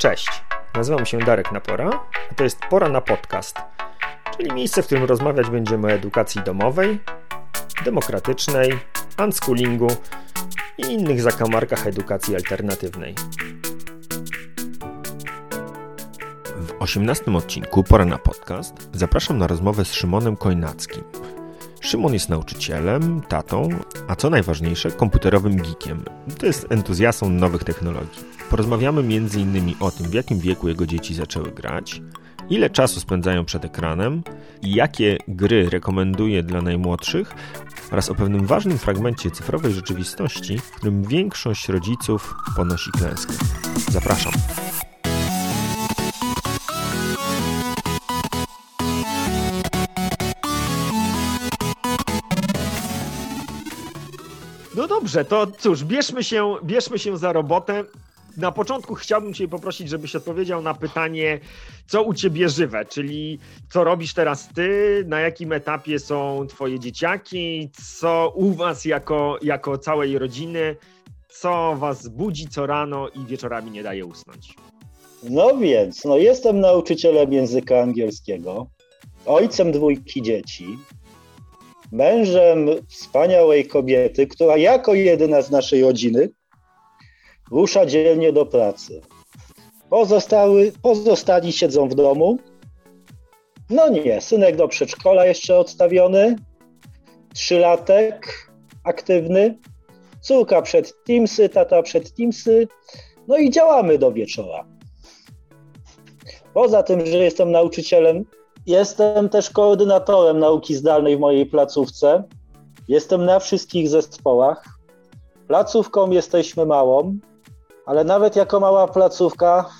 Cześć, nazywam się Darek Napora, a to jest Pora na Podcast, czyli miejsce, w którym rozmawiać będziemy o edukacji domowej, demokratycznej, unschoolingu i innych zakamarkach edukacji alternatywnej. W 18 odcinku Pora na Podcast zapraszam na rozmowę z Szymonem Kojnackim. Szymon jest nauczycielem, tatą, a co najważniejsze, komputerowym geekiem. To jest entuzjastą nowych technologii. Porozmawiamy m.in. o tym, w jakim wieku jego dzieci zaczęły grać, ile czasu spędzają przed ekranem i jakie gry rekomenduje dla najmłodszych oraz o pewnym ważnym fragmencie cyfrowej rzeczywistości, w którym większość rodziców ponosi klęskę. Zapraszam. No dobrze, to cóż, bierzmy się, bierzmy się za robotę. Na początku chciałbym Cię poprosić, żebyś odpowiedział na pytanie, co u Ciebie żywe, czyli co robisz teraz Ty, na jakim etapie są Twoje dzieciaki, co u Was jako, jako całej rodziny, co Was budzi co rano i wieczorami nie daje usnąć. No więc, no jestem nauczycielem języka angielskiego, ojcem dwójki dzieci, mężem wspaniałej kobiety, która jako jedyna z naszej rodziny rusza dzielnie do pracy. Pozostały, pozostali siedzą w domu. No nie, synek do przedszkola jeszcze odstawiony, trzylatek aktywny, córka przed Teamsy, tata przed Teamsy, no i działamy do wieczora. Poza tym, że jestem nauczycielem, jestem też koordynatorem nauki zdalnej w mojej placówce. Jestem na wszystkich zespołach. Placówką jesteśmy małą, ale nawet jako mała placówka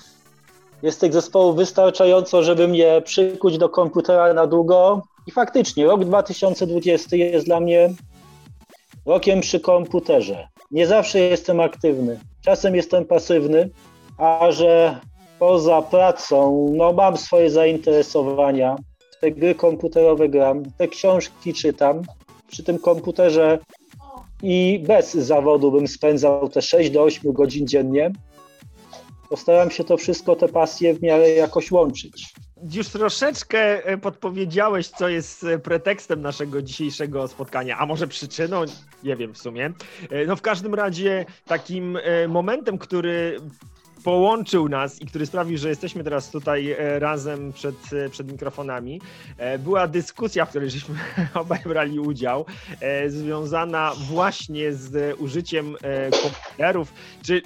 jest tych zespołów wystarczająco, żeby mnie przykuć do komputera na długo. I faktycznie rok 2020 jest dla mnie rokiem przy komputerze. Nie zawsze jestem aktywny, czasem jestem pasywny, a że poza pracą no, mam swoje zainteresowania. Te gry komputerowe gram, te książki czytam. Przy tym komputerze i bez zawodu bym spędzał te 6 do 8 godzin dziennie. Postaram się to wszystko, te pasje w miarę jakoś łączyć. Już troszeczkę e, podpowiedziałeś, co jest e, pretekstem naszego dzisiejszego spotkania, a może przyczyną, nie wiem w sumie. E, no w każdym razie takim momentem, który połączył nas i który sprawił, że jesteśmy teraz tutaj razem przed, przed mikrofonami, była dyskusja, w której żeśmy obaj brali udział, związana właśnie z użyciem komputerów, czy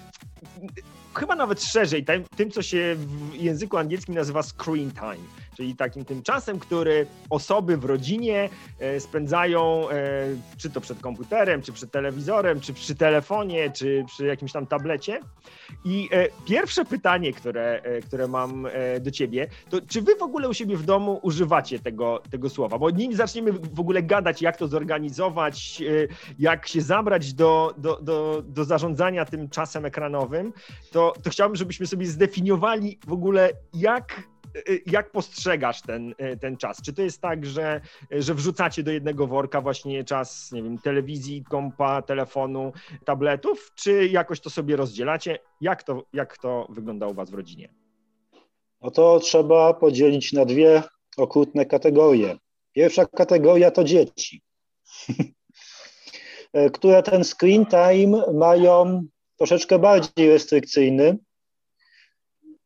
chyba nawet szerzej, tym, co się w języku angielskim nazywa screen time, czyli takim tym czasem, który osoby w rodzinie e, spędzają, e, czy to przed komputerem, czy przed telewizorem, czy przy telefonie, czy przy jakimś tam tablecie. I e, pierwsze pytanie, które, które mam do ciebie, to czy wy w ogóle u siebie w domu używacie tego, tego słowa? Bo nim zaczniemy w ogóle gadać, jak to zorganizować, jak się zabrać do, do, do, do zarządzania tym czasem ekranowym, to, to chciałbym, żebyśmy sobie zdefiniowali w ogóle, jak jak postrzegasz ten, y, ten czas? Czy to jest tak, że, że wrzucacie do jednego worka właśnie czas, nie wiem, telewizji, kompa, telefonu, tabletów, czy jakoś to sobie rozdzielacie? Jak to, jak to wygląda u Was w rodzinie? No to trzeba podzielić na dwie okrutne kategorie. Pierwsza kategoria to dzieci, które ten screen time mają troszeczkę bardziej restrykcyjny,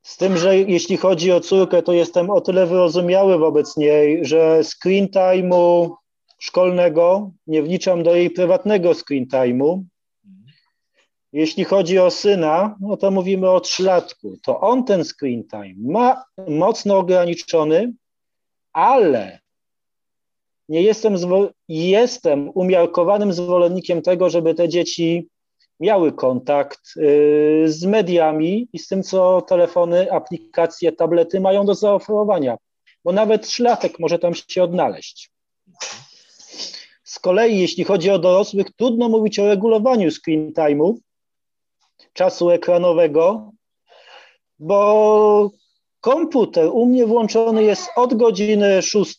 z tym, że jeśli chodzi o córkę, to jestem o tyle wyrozumiały wobec niej, że screen time'u szkolnego nie wliczam do jej prywatnego screen time'u. Jeśli chodzi o syna, no to mówimy o trzylatku. To on ten screen time ma mocno ograniczony, ale nie jestem, jestem umiarkowanym zwolennikiem tego, żeby te dzieci miały kontakt y, z mediami i z tym, co telefony, aplikacje, tablety mają do zaoferowania, bo nawet trzylatek może tam się odnaleźć. Z kolei, jeśli chodzi o dorosłych, trudno mówić o regulowaniu screen time'u, czasu ekranowego, bo komputer u mnie włączony jest od godziny 6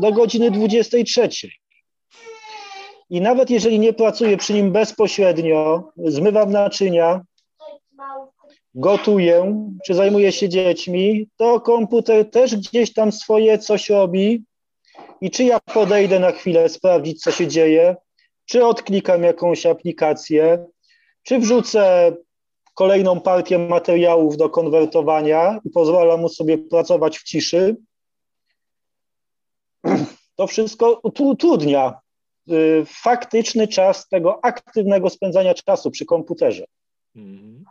do godziny 23. I nawet jeżeli nie pracuję przy nim bezpośrednio, zmywam naczynia, gotuje, czy zajmuje się dziećmi, to komputer też gdzieś tam swoje coś robi. I czy ja podejdę na chwilę sprawdzić, co się dzieje, czy odklikam jakąś aplikację, czy wrzucę kolejną partię materiałów do konwertowania i pozwalam mu sobie pracować w ciszy, to wszystko utrudnia faktyczny czas tego aktywnego spędzania czasu przy komputerze. Mm.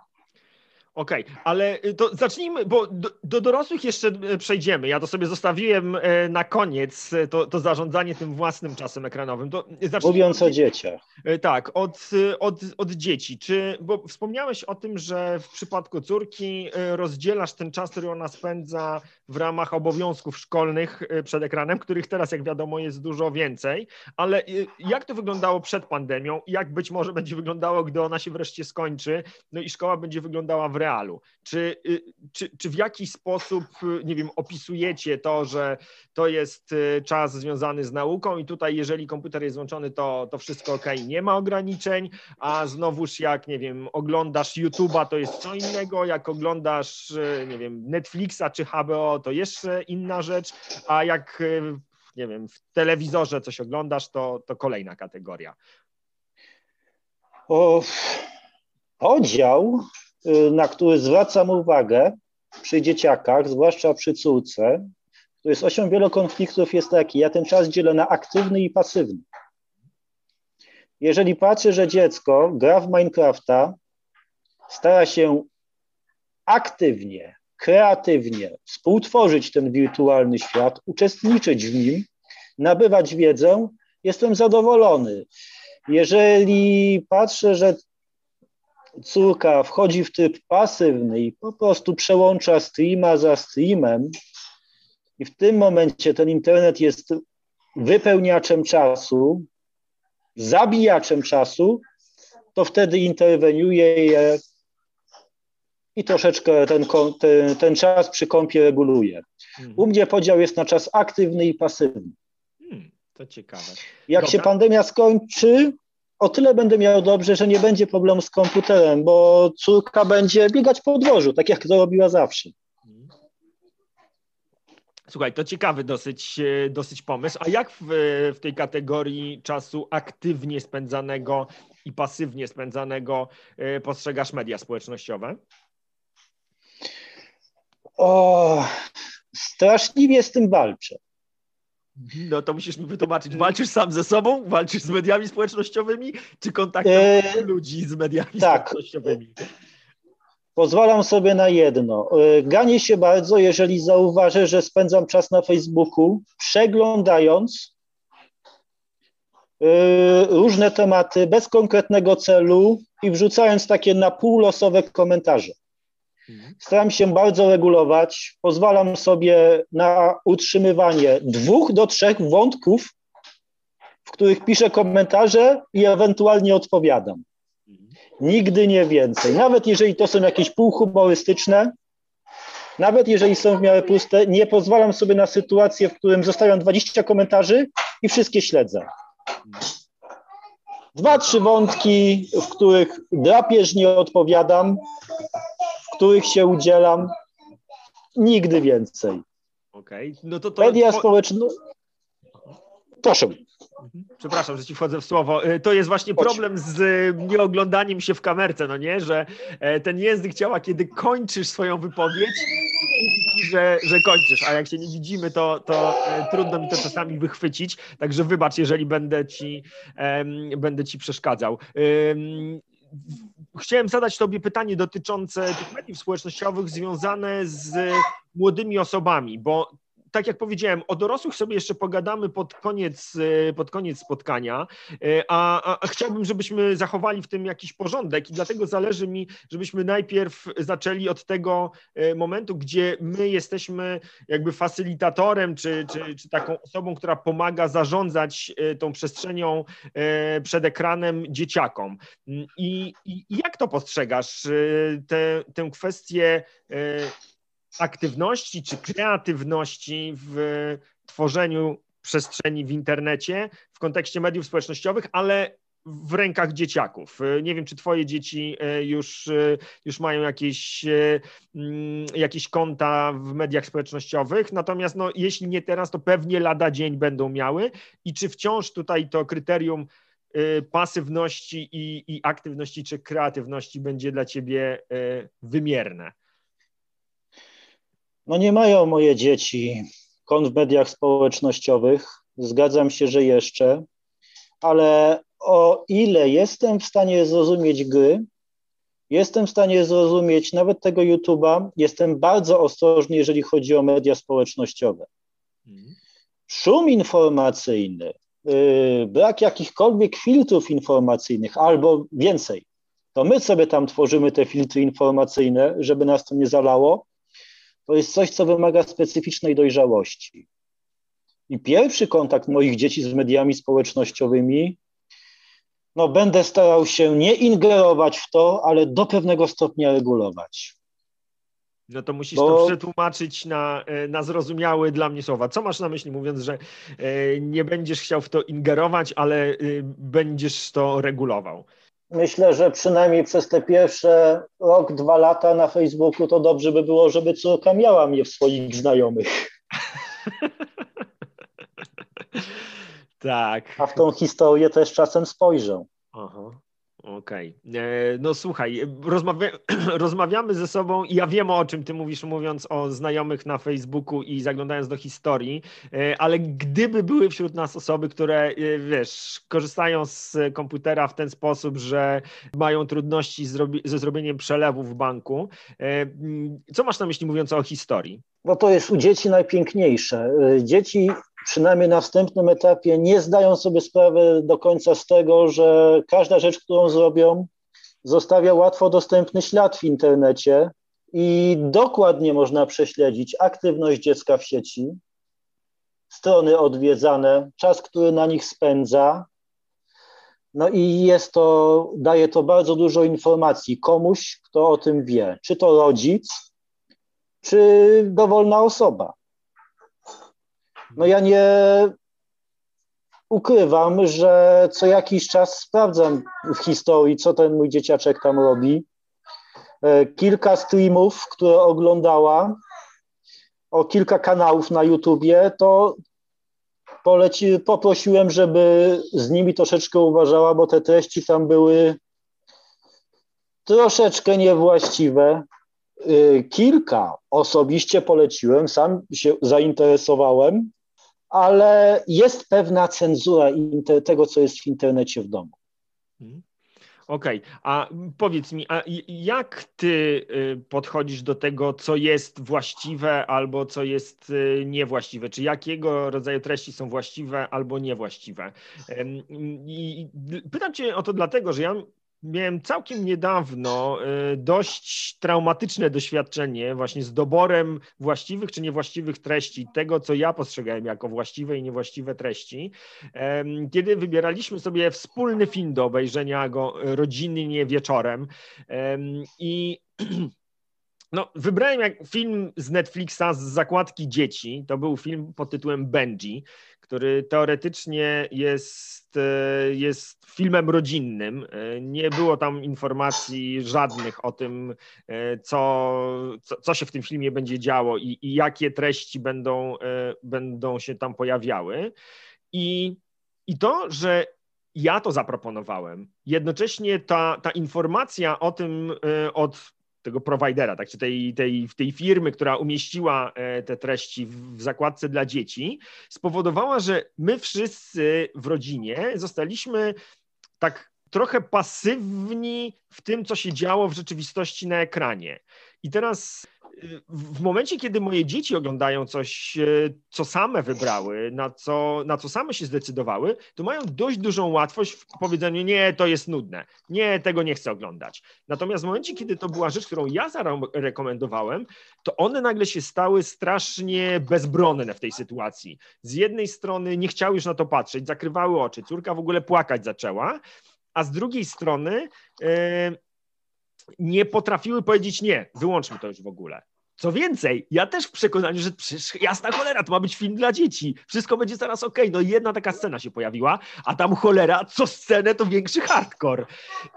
Okej, okay, ale y, to zacznijmy, bo do, do, dorosłych jeszcze y, przejdziemy. Ja to sobie zostawiłem y, na koniec, to, to zarządzanie tym własnym czasem ekranowym. To Mówiąc o dzieciach. Tak, od, od, od dzieci. Czy, bo wspomniałeś o tym, że w przypadku córki rozdzielasz ten czas, który ona spędza w ramach obowiązków szkolnych przed ekranem, których teraz, jak wiadomo, jest dużo więcej. Ale jak to wyglądało przed pandemią i jak być może będzie wyglądało, gdy ona się wreszcie skończy, no i szkoła będzie wyglądała w realu. Czy, y, czy, czy w jakiś sposób, y, nie wiem, opisujecie to, że to jest y, czas związany z nauką i tutaj, jeżeli komputer jest włączony, to, to wszystko ok, nie ma ograniczeń, a znowuż jak, nie wiem, oglądasz YouTube'a, to jest co innego, jak oglądasz, nie wiem, Netflixa czy HBO, to jeszcze inna rzecz, a jak, nie wiem, w telewizorze coś oglądasz, to, to kolejna kategoria. O, podział na który zwracam uwagę przy dzieciakach, zwłaszcza przy córce, to jest osią wielu konfliktów, jest taki, ja ten czas dzielę na aktywny i pasywny. Jeżeli patrzę, że dziecko gra w Minecrafta, stara się aktywnie, kreatywnie współtworzyć ten wirtualny świat, uczestniczyć w nim, nabywać wiedzę, jestem zadowolony. Jeżeli patrzę, że córka wchodzi w tryb pasywny i po prostu przełącza streama za streamem, i w tym momencie ten internet jest wypełniaczem czasu, zabijaczem czasu, to wtedy interweniuje je i troszeczkę ten, ten, ten czas przy kąpie reguluje. Hmm. U mnie podział jest na czas aktywny i pasywny. Hmm, to ciekawe. Jak Dobra. się pandemia skończy, o tyle będę miał dobrze, że nie będzie problemu z komputerem, bo córka będzie biegać po dworzu, tak jak to robiła zawsze. Słuchaj, to ciekawy dosyć, e, dosyć pomysł. A jak w, w tej kategorii czasu aktywnie spędzanego i pasywnie spędzanego e, postrzegasz media społecznościowe? O, straszliwie z tym walczę. No to musisz mi wytłumaczyć, walczysz sam ze sobą, walczysz z mediami społecznościowymi, czy kontaktujesz e... ludzi z mediami tak. społecznościowymi? Pozwalam sobie na jedno. E, Ganię się bardzo, jeżeli zauważę, że spędzam czas na Facebooku, przeglądając e, różne tematy bez konkretnego celu i wrzucając takie na pół losowe komentarze. Mhm. Staram się bardzo regulować. Pozwalam sobie na utrzymywanie dwóch do trzech wątków, w których piszę komentarze i ewentualnie odpowiadam. Mhm. Nigdy nie więcej. Nawet jeżeli to są jakieś półhumorystyczne, nawet jeżeli są w miarę puste, nie pozwalam sobie na sytuację, w którym zostawiam 20 komentarzy i wszystkie śledzę. Mhm. Dwa, trzy wątki, w których drapieżnie odpowiadam, których się udzielam. Nigdy więcej. Okej, okay. no to to... Media społeczne... Proszę. Przepraszam, że ci wchodzę w słowo. Y, to jest właśnie problem z y, nieoglądaniem się w kamerce, no nie? Że e, ten język ciała, kiedy kończysz swoją wypowiedź, że, że kończysz, a jak się nie widzimy, to, to e, trudno mi to czasami wychwycić. Także wybacz, jeżeli będę ci, um, będę ci przeszkadzał. Um, chciałem zadać Tobie pytanie dotyczące tych mediów społecznościowych związane z młodymi osobami, bo tak jak powiedziałem, o dorosłych sobie jeszcze pogadamy pod koniec, e, pod koniec spotkania, e, a, a, chciałbym, żebyśmy zachowali w tym jakiś porządek i dlatego zależy mi, żebyśmy najpierw zaczęli od tego e, momentu, gdzie my jesteśmy jakby facylitatorem, czy, czy, czy taką osobą, która pomaga zarządzać tą przestrzenią przed ekranem dzieciakom. I, i jak to postrzegasz, tę, tę kwestię aktywności czy kreatywności w tworzeniu przestrzeni w internecie w kontekście mediów społecznościowych, ale w rękach dzieciaków. Nie wiem, czy twoje dzieci już, już mają jakieś, mm, jakieś konta w mediach społecznościowych, natomiast no, jeśli nie teraz, to pewnie lada dzień będą miały i czy wciąż tutaj to kryterium pasywności i, i aktywności czy kreatywności będzie dla ciebie wymierne? No nie mają moje dzieci kont w mediach społecznościowych. Zgadzam się, że jeszcze, ale o ile jestem w stanie zrozumieć gry, jestem w stanie zrozumieć nawet tego YouTube'a, jestem bardzo ostrożny, jeżeli chodzi o media społecznościowe. Szum informacyjny, yy, brak jakichkolwiek filtrów informacyjnych albo więcej, to my sobie tam tworzymy te filtry informacyjne, żeby nas to nie zalało, to jest coś, co wymaga specyficznej dojrzałości. I pierwszy kontakt moich dzieci z mediami społecznościowymi, no będę starał się nie ingerować w to, ale do pewnego stopnia regulować. No to musisz Bo... to przetłumaczyć na, e, na zrozumiałe dla mnie słowa. Co masz na myśli, mówiąc, że e, nie będziesz chciał w to ingerować, ale e, będziesz to regulował? Myślę, że przynajmniej przez te pierwsze rok, dwa lata na Facebooku to dobrze by było, żeby córka miała mnie w swoich znajomych. tak. A w tą historię też czasem spojrzę. Aha. Okej. Okay. E, no słuchaj, rozmawia rozmawiamy ze sobą i ja wiem o czym ty mówisz, mówiąc o znajomych na Facebooku i zaglądając do historii, e, ale gdyby były wśród nas osoby, które, e, wiesz, korzystają z komputera w ten sposób, że mają trudności ze zrobieniem przelewu w banku, co masz na myśli mówiąc o historii? Bo to jest u dzieci najpiękniejsze. Dzieci przynajmniej na wstępnym etapie nie zdają sobie sprawy do końca z tego, że każda rzecz, którą zrobią, zostawia łatwo dostępny ślad w internecie i dokładnie można prześledzić aktywność dziecka w sieci, strony odwiedzane, czas, który na nich spędza. No i jest to, daje to bardzo dużo informacji komuś, kto o tym wie, czy to rodzic, czy dowolna osoba. No ja nie ukrywam, że co jakiś czas sprawdzam w historii, co ten mój dzieciaczek tam robi. E, kilka streamów, które oglądała, o kilka kanałów na YouTubie, to poleci, poprosiłem, żeby z nimi troszeczkę uważała, bo te treści tam były troszeczkę niewłaściwe. E, kilka osobiście poleciłem, sam się zainteresowałem, ale jest pewna cenzura tego, co jest w internecie w domu. Mhm. Okej, okay. a powiedz mi, a jak ty y, podchodzisz do tego, co jest właściwe albo co jest y, niewłaściwe? Czy jakiego rodzaju treści są właściwe albo niewłaściwe? I pytam cię o to dlatego, że ja Miałem całkiem niedawno y, dość traumatyczne doświadczenie właśnie z doborem właściwych czy niewłaściwych treści, tego co ja postrzegałem jako właściwe i niewłaściwe treści, kiedy wybieraliśmy sobie wspólny film do obejrzenia go rodzinnie wieczorem i No, wybrałem jak film z Netflixa z zakładki dzieci. To był film pod tytułem Benji, który teoretycznie jest, e, jest filmem rodzinnym. E, nie było tam informacji żadnych o tym, e, co, co, co się w tym filmie będzie działo i, i jakie treści będą, będą się tam pojawiały. I, I to, że ja to zaproponowałem, jednocześnie ta, ta informacja o tym od tego providera, tak, czy tej, tej, tej firmy, która umieściła e, te treści w zakładce dla dzieci, spowodowała, że my wszyscy w rodzinie zostaliśmy tak trochę pasywni w tym, co się działo w rzeczywistości na ekranie. I teraz w momencie, kiedy moje dzieci oglądają coś, e, co same wybrały, na co, na co same się zdecydowały, to mają dość dużą łatwość w powiedzeniu, nie, to jest nudne, nie, tego nie chcę oglądać. Natomiast w momencie, kiedy to była rzecz, którą ja zarekomendowałem, to one nagle się stały strasznie bezbronne w tej sytuacji. Z jednej strony nie chciały już na to patrzeć, zakrywały oczy, córka w ogóle płakać zaczęła, a z drugiej strony... Yy, nie potrafiły powiedzieć nie, wyłączmy to już w ogóle. Co więcej, ja też w przekonaniu, że przecież jasna cholera, to ma być film dla dzieci. Wszystko będzie zaraz ok. No jedna taka scena się pojawiła, a tam cholera, co scenę to większy hardcore.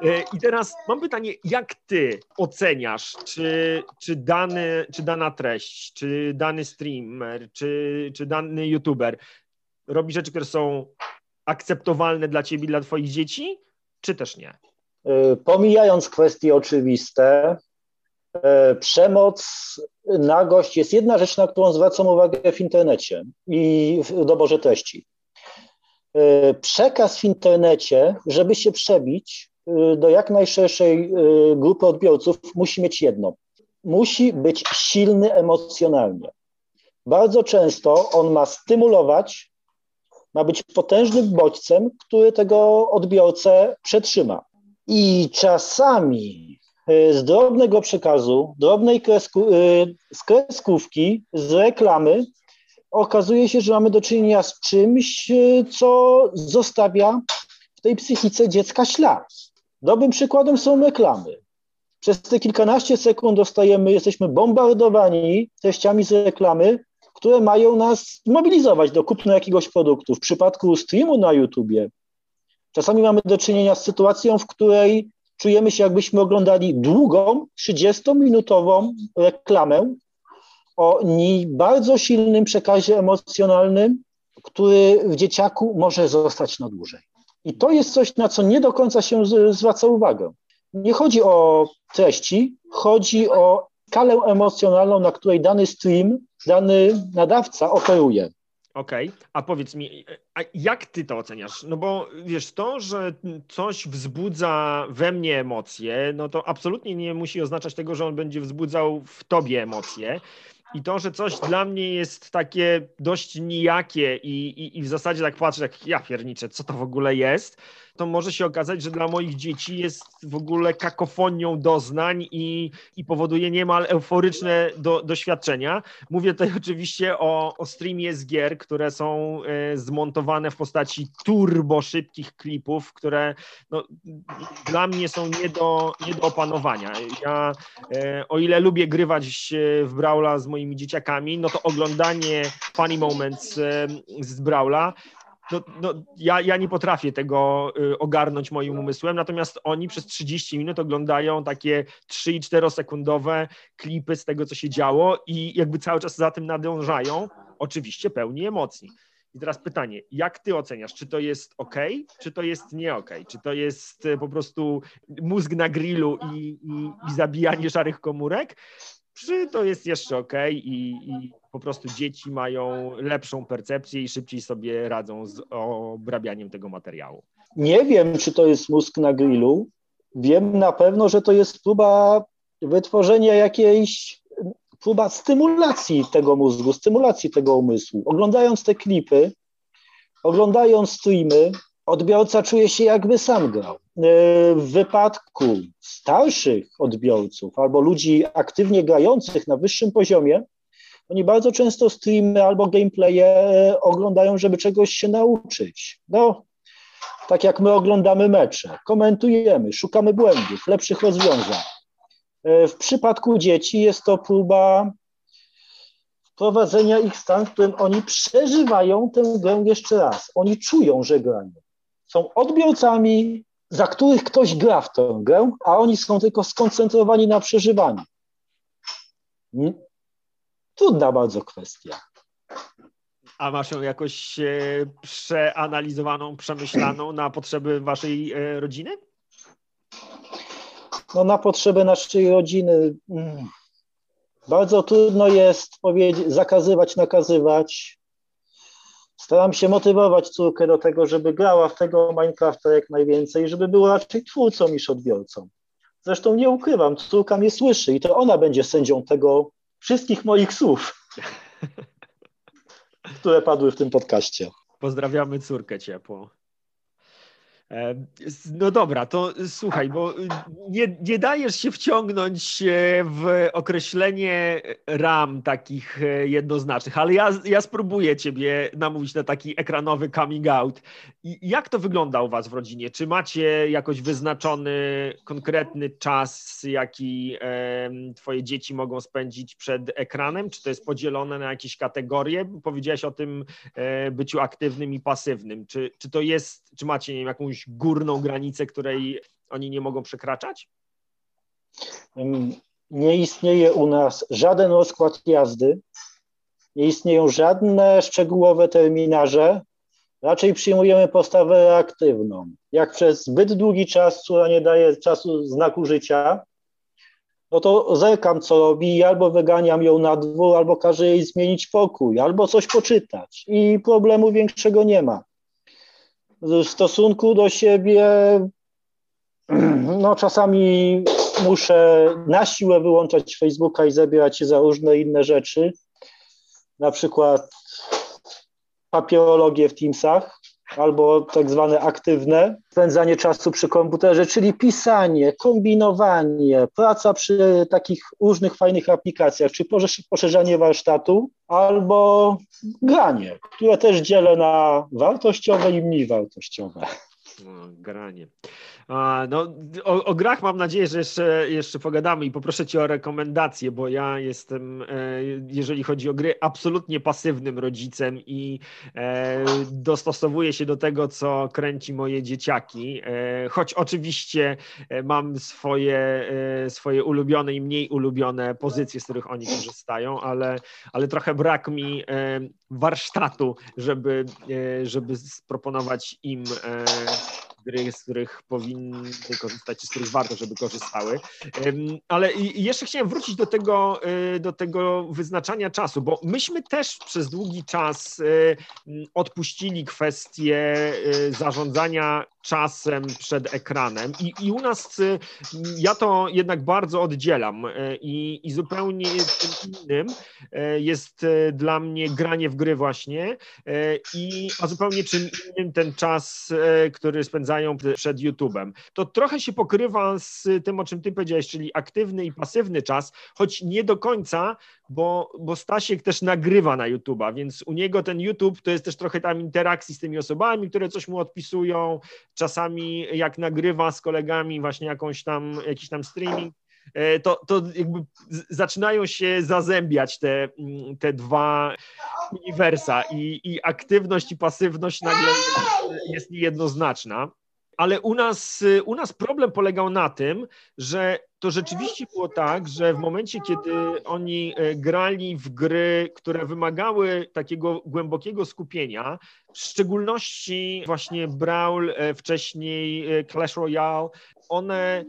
E, I teraz mam pytanie, jak ty oceniasz, czy, czy, dany, czy dana treść, czy dany streamer, czy, czy dany youtuber robi rzeczy, które są akceptowalne dla ciebie, dla twoich dzieci, czy też nie? E, pomijając kwestie oczywiste, e, przemoc, nagość jest jedna rzecz, na którą zwracam uwagę w internecie i w doborze treści. E, przekaz w internecie, żeby się przebić do jak najszerszej grupy odbiorców, musi mieć jedno. Musi być silny emocjonalnie. Bardzo często on ma stymulować, ma być potężnym bodźcem, który tego odbiorcę przetrzyma. I czasami e, z drobnego przekazu, drobnej kresku, e, z kreskówki, z reklamy, okazuje się, że mamy do czynienia z czymś, e, co zostawia w tej psychice dziecka ślad. Dobrym przykładem są reklamy. Przez te kilkanaście sekund dostajemy, jesteśmy bombardowani treściami z reklamy, które mają nas mobilizować do kupna jakiegoś produktu. W przypadku streamu na YouTubie Czasami mamy do czynienia z sytuacją, w której czujemy się, jakbyśmy oglądali długą, 30-minutową reklamę o bardzo silnym przekazie emocjonalnym, który w dzieciaku może zostać na dłużej. I to jest coś, na co nie do końca się zwraca uwagę. Nie chodzi o treści, chodzi o skalę emocjonalną, na której dany stream, dany nadawca operuje. Okej, okay. a powiedz mi, a jak ty to oceniasz? No bo wiesz, to, że coś wzbudza we mnie emocje, no to absolutnie nie musi oznaczać tego, że on będzie wzbudzał w tobie emocje. I to, że coś dla mnie jest takie dość nijakie i, i, i w zasadzie tak patrzę, jak ja pierniczę, co to w ogóle jest, to może się okazać, że dla moich dzieci jest w ogóle kakofonią doznań i, i powoduje niemal euforyczne do, doświadczenia. Mówię tutaj oczywiście o, o streamie z gier, które są e, zmontowane w postaci turbo szybkich klipów, które no, dla mnie są nie do, nie do opanowania. Ja e, o ile lubię grywać w Brawla z moimi dzieciakami, no to oglądanie funny moments e, z Brawla no, no, ja, ja nie potrafię tego y, ogarnąć moim umysłem, natomiast oni przez 30 minut oglądają takie 3 i 4 sekundowe klipy z tego, co się działo i jakby cały czas za tym nadążają, oczywiście pełni emocji. I teraz pytanie, jak ty oceniasz, czy to jest ok, czy to jest nie ok? Czy to jest y, po prostu mózg na grillu i, i, i zabijanie szarych komórek, czy to jest jeszcze ok i, i po prostu dzieci mają lepszą percepcję i szybciej sobie radzą z obrabianiem tego materiału? Nie wiem, czy to jest mózg na grillu. Wiem na pewno, że to jest próba wytworzenia jakiejś, próba stymulacji tego mózgu, stymulacji tego umysłu. Oglądając te klipy, oglądając streamy, odbiorca czuje się jakby sam grał. E, w wypadku starszych odbiorców albo ludzi aktywnie grających na wyższym poziomie, oni bardzo często streamy albo gameplaye e, oglądają, żeby czegoś się nauczyć. No, tak jak my oglądamy mecze, komentujemy, szukamy błędów, lepszych rozwiązań. E, w przypadku dzieci jest to próba wprowadzenia ich stan, w którym oni przeżywają tę grę jeszcze raz. Oni czują, że grają. Są odbiorcami za których ktoś gra w tę grę, a oni są tylko skoncentrowani na przeżywaniu. Trudna bardzo kwestia. A masz ją jakoś e, przeanalizowaną, przemyślaną na potrzeby waszej e, rodziny? No na potrzeby naszej rodziny mm, bardzo trudno jest powiedzieć, zakazywać, nakazywać. Staram się motywować córkę do tego, żeby grała w tego Minecrafta jak najwięcej, żeby była raczej twórcą niż odbiorcą. Zresztą nie ukrywam, córka mnie słyszy i to ona będzie sędzią tego wszystkich moich słów, które padły w tym podcaście. Pozdrawiamy córkę ciepło. No dobra, to słuchaj, bo nie, nie dajesz się wciągnąć w określenie ram takich e, jednoznacznych, ale ja, ja spróbuję ciebie namówić na taki ekranowy coming out. Jak to wygląda u was w rodzinie? Czy macie jakoś wyznaczony konkretny czas, jaki twoje dzieci mogą spędzić przed ekranem? Czy to jest podzielone na jakieś kategorie? Powiedziałeś o tym e, byciu aktywnym i pasywnym. Czy, czy to jest, czy macie nie wiem, jakąś górną granicę, której oni nie mogą przekraczać? Nie istnieje u nas żaden rozkład jazdy, nie istnieją żadne szczegółowe terminarze. Raczej przyjmujemy postawę reaktywną. Jak przez zbyt długi czas która nie daje czasu znaku życia, no to zerkam, co robi, albo wyganiam ją na dwór, albo każę jej zmienić pokój, albo coś poczytać i problemu większego nie ma w stosunku do siebie, no czasami muszę na siłę wyłączać Facebooka i zabierać się za różne inne rzeczy, na przykład papierologię w Teamsach albo tak zwane aktywne spędzanie czasu przy komputerze, czyli pisanie, kombinowanie, praca przy takich różnych fajnych aplikacjach, czy poszerzanie warsztatu, albo granie, które też dzielę na wartościowe i mniej wartościowe. No, granie. No, o, o, grach mam nadzieję, że jeszcze, jeszcze pogadamy i poproszę Cię o rekomendacje, bo ja jestem, e, jeżeli chodzi o gry, absolutnie pasywnym rodzicem i e, dostosowuję się do tego, co kręci moje dzieciaki. E, choć oczywiście mam swoje, swoje ulubione i mniej ulubione pozycje, z których oni korzystają, ale, ale trochę brak mi warsztatu, żeby, żeby proponować im gry, z których powinny korzystać, z których warto, żeby korzystały. Ale jeszcze chciałem wrócić do tego, y, do tego wyznaczania czasu, bo myśmy też przez długi czas y, odpuścili kwestię y, zarządzania czasem przed ekranem i, i u nas ja to jednak bardzo oddzielam i, i zupełnie innym jest dla mnie granie w gry właśnie i a zupełnie czym innym ten czas, który spędzają przed YouTube'em. To trochę się pokrywa z tym, o czym ty powiedziałeś, czyli aktywny i pasywny czas, choć nie do końca, bo, bo Stasiek też nagrywa na YouTube'a, więc u niego ten YouTube to jest też trochę tam interakcji z tymi osobami, które coś mu odpisują, czasami jak nagrywa z kolegami właśnie jakąś tam, jakiś tam streaming, e, to, to jakby zaczynają się zazębiać te, te dwa uniwersa i, i aktywność i pasywność nagle jest niejednoznaczna ale u nas, u nas problem polegał na tym, że to rzeczywiście było tak, że w momencie, kiedy oni e, grali w gry, które wymagały takiego głębokiego skupienia, w szczególności właśnie Brawl, e, wcześniej e, Clash Royale, one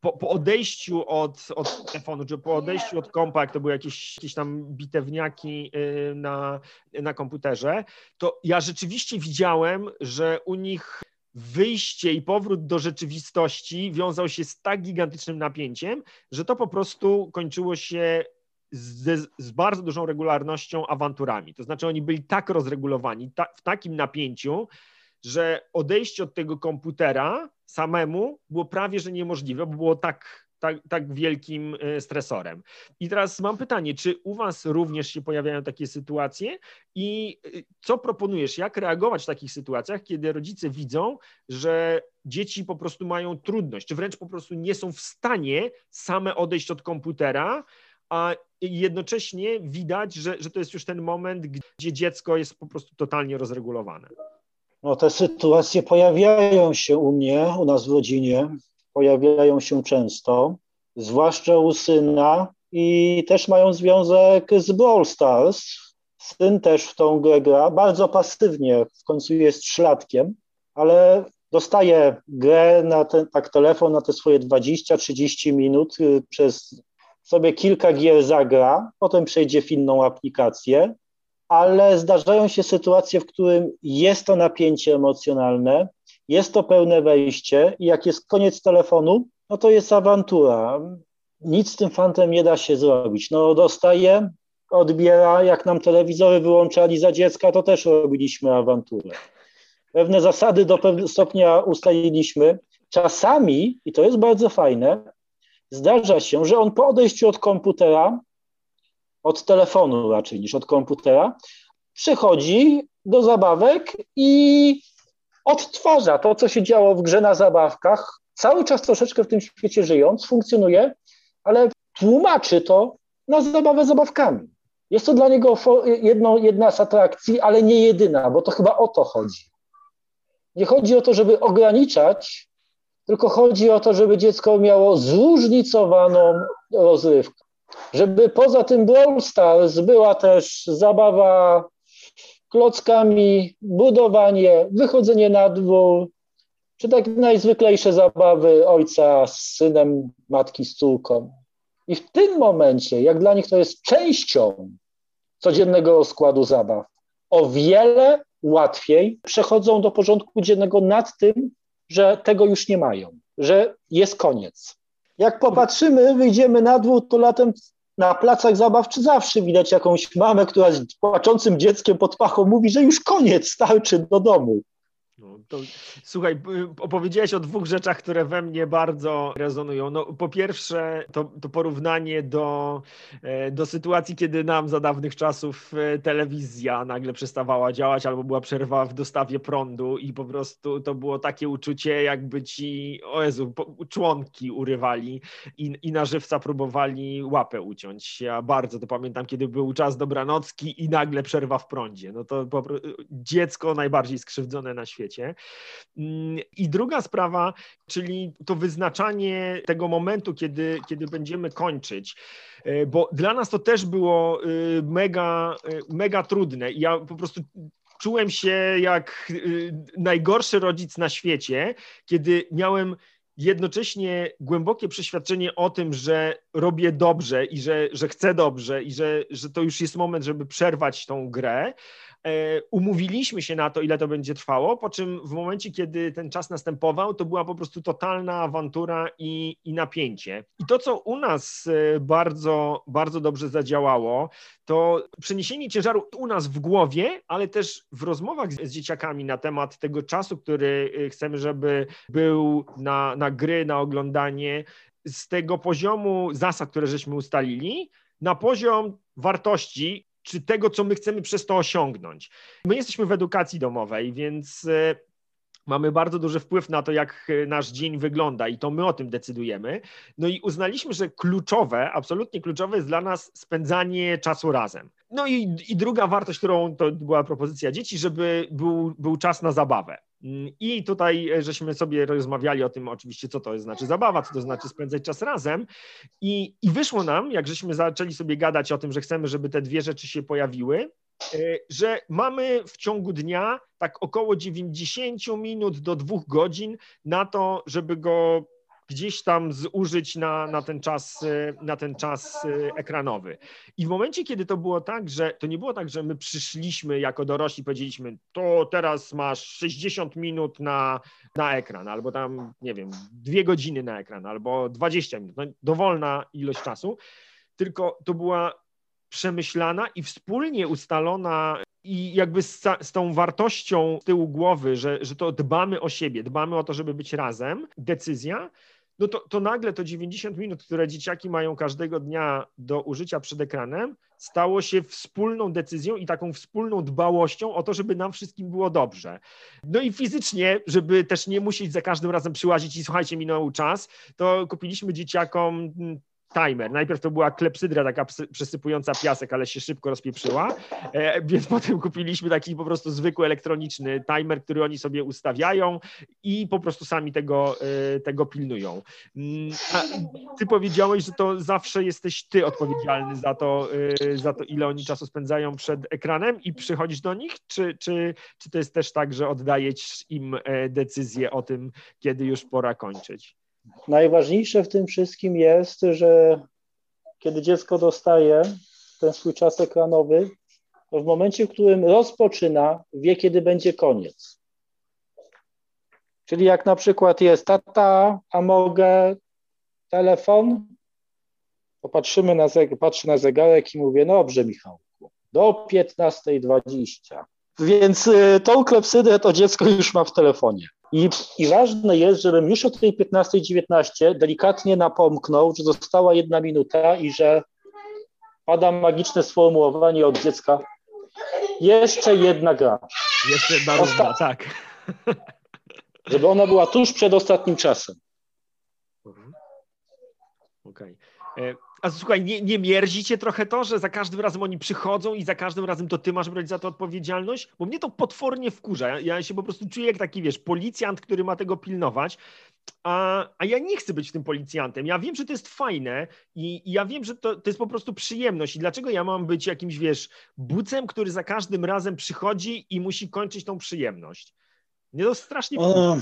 po, po, odejściu od, od telefonu, czy po odejściu od kompa, jak to były jakieś, jakieś tam bitewniaki na, na komputerze, to ja rzeczywiście widziałem, że u nich wyjście i powrót do rzeczywistości wiązał się z tak gigantycznym napięciem, że to po prostu kończyło się z, z bardzo dużą regularnością awanturami. To znaczy, oni byli tak rozregulowani, ta, w takim napięciu, że odejście od tego komputera samemu było prawie że niemożliwe, bo było tak tak, tak wielkim e, stresorem. I teraz mam pytanie, czy u Was również się pojawiają takie sytuacje i e, co proponujesz, jak reagować w takich sytuacjach, kiedy rodzice widzą, że dzieci po prostu mają trudność, czy wręcz po prostu nie są w stanie same odejść od komputera, a jednocześnie widać, że, że to jest już ten moment, gdzie dziecko jest po prostu totalnie rozregulowane. No te sytuacje pojawiają się u mnie, u nas w rodzinie pojawiają się często, zwłaszcza u syna i też mają związek z Brawl Stars. Syn też w tą grę gra, bardzo pasywnie, w końcu jest szlatkiem, ale dostaje grę na ten tak telefon na te swoje 20-30 minut, y, przez sobie kilka gier zagra, potem przejdzie w inną aplikację, ale zdarzają się sytuacje, w którym jest to napięcie emocjonalne, jest to pełne wejście i jak jest koniec telefonu, no to jest awantura. Nic z tym fantem nie da się zrobić. No dostaje, odbiera, jak nam telewizory wyłączali za dziecka, to też robiliśmy awanturę. pewne zasady do pewnego stopnia ustaliliśmy. Czasami, i to jest bardzo fajne, zdarza się, że on po odejściu od komputera, od telefonu raczej niż od komputera, przychodzi do zabawek i odtwarza to, co się działo w grze na zabawkach, cały czas troszeczkę w tym świecie żyjąc, funkcjonuje, ale tłumaczy to na zabawę zabawkami. Jest to dla niego jedno, jedna z atrakcji, ale nie jedyna, bo to chyba o to chodzi. Nie chodzi o to, żeby ograniczać, tylko chodzi o to, żeby dziecko miało zróżnicowaną rozrywkę. Żeby poza tym Brawl Stars była też zabawa klockami, budowanie, wychodzenie na dwór, czy tak najzwyklejsze zabawy ojca z synem, matki z córką. I w tym momencie, jak dla nich to jest częścią codziennego składu zabaw, o wiele łatwiej przechodzą do porządku dziennego nad tym, że tego już nie mają, że jest koniec. Jak popatrzymy, wyjdziemy na dwór, to latem na placach zabaw czy zawsze widać jakąś mamę, która z płaczącym dzieckiem pod pachą mówi, że już koniec, starczy do domu. No, to, słuchaj, opowiedziałeś o dwóch rzeczach, które we mnie bardzo rezonują. No, po pierwsze, to, to porównanie do, e, do sytuacji, kiedy nam za dawnych czasów e, telewizja nagle przestawała działać albo była przerwa w dostawie prądu i po prostu to było takie uczucie, jakby ci, o Jezu, członki urywali i, i na żywca próbowali łapę uciąć. Ja bardzo to pamiętam, kiedy był czas dobranocki i nagle przerwa w prądzie. No to po, dziecko najbardziej skrzywdzone na świecie świecie. Mm, I druga sprawa, czyli to wyznaczanie tego momentu, kiedy, kiedy będziemy kończyć, e, bo dla nas to też było e, mega, e, mega trudne. Ja po prostu czułem się jak najgorszy rodzic na świecie, kiedy miałem jednocześnie głębokie przeświadczenie o tym, że robię dobrze i że, że chcę dobrze i że, że to już jest moment, żeby przerwać tą grę, umówiliśmy się na to, ile to będzie trwało, po czym w momencie, kiedy ten czas następował, to była po prostu totalna awantura i, i napięcie. I to, co u nas e, bardzo, bardzo dobrze zadziałało, to przeniesienie ciężaru u nas w głowie, ale też w rozmowach z, z dzieciakami na temat tego czasu, który e, chcemy, żeby był na, na gry, na oglądanie, z tego poziomu zasad, które żeśmy ustalili, na poziom wartości, czy tego, co my chcemy przez to osiągnąć. My jesteśmy w edukacji domowej, więc e, mamy bardzo duży wpływ na to, jak e, nasz dzień wygląda i to my o tym decydujemy. No i uznaliśmy, że kluczowe, absolutnie kluczowe jest dla nas spędzanie czasu razem. No i, i druga wartość, którą to była propozycja dzieci, żeby był, był czas na zabawę. Mm, I tutaj e, żeśmy sobie rozmawiali o tym oczywiście, co to znaczy zabawa, co to znaczy spędzać czas razem. I, I wyszło nam, jak żeśmy zaczęli sobie gadać o tym, że chcemy, żeby te dwie rzeczy się pojawiły, e, że mamy w ciągu dnia tak około 90 minut do dwóch godzin na to, żeby go gdzieś tam zużyć na, na, ten czas, na ten czas y, ekranowy. I w momencie, kiedy to było tak, że to nie było tak, że my przyszliśmy jako dorośli, powiedzieliśmy, to teraz masz 60 minut na, na ekran, albo tam, nie wiem, dwie godziny na ekran, albo 20 minut, no, dowolna ilość czasu, tylko to była przemyślana i wspólnie ustalona i jakby z, z, tą wartością z tyłu głowy, że, że to dbamy o siebie, dbamy o to, żeby być razem, decyzja, no to, to nagle to 90 minut, które dzieciaki mają każdego dnia do użycia przed ekranem, stało się wspólną decyzją i taką wspólną dbałością o to, żeby nam wszystkim było dobrze. No i fizycznie, żeby też nie musieć za każdym razem przyłazić i słuchajcie, minął czas, to kupiliśmy dzieciakom timer. Najpierw to była klepsydra taka przesypująca piasek, ale się szybko rozpieprzyła, e, więc potem kupiliśmy taki po prostu zwykły elektroniczny timer, który oni sobie ustawiają i po prostu sami tego, e, tego pilnują. Mm, a ty powiedziałeś, że to zawsze jesteś ty odpowiedzialny za to, e, za to, ile oni czasu spędzają przed ekranem i przychodzisz do nich, czy, czy, czy to jest też tak, że oddajesz im decyzję o tym, kiedy już pora kończyć? Najważniejsze w tym wszystkim jest, że kiedy dziecko dostaje ten swój czas ekranowy, to w momencie, w którym rozpoczyna, wie, kiedy będzie koniec. Czyli jak na przykład jest tata, a mogę telefon, to patrzymy na, patrzę na zegarek i mówię, no dobrze Michałku, do 15.20. Więc y, tą klepsydę to dziecko już ma w telefonie. I, I ważne jest, żebym już o tej 15.19 delikatnie napomknął, że została jedna minuta i że pada magiczne sformułowanie od dziecka. Jeszcze jedna gra. Jeszcze jedna runda, tak. Żeby ona była tuż przed ostatnim czasem. Mhm. Okej. Okay. A słuchaj, nie, nie mierzi cię trochę to, że za każdym razem oni przychodzą i za każdym razem to ty masz brać za to odpowiedzialność? Bo mnie to potwornie wkurza. Ja, ja się po prostu czuję jak taki, wiesz, policjant, który ma tego pilnować, a, a ja nie chcę być tym policjantem. Ja wiem, że to jest fajne i, i ja wiem, że to, to jest po prostu przyjemność. I dlaczego ja mam być jakimś, wiesz, bucem, który za każdym razem przychodzi i musi kończyć tą przyjemność? Mnie to strasznie o...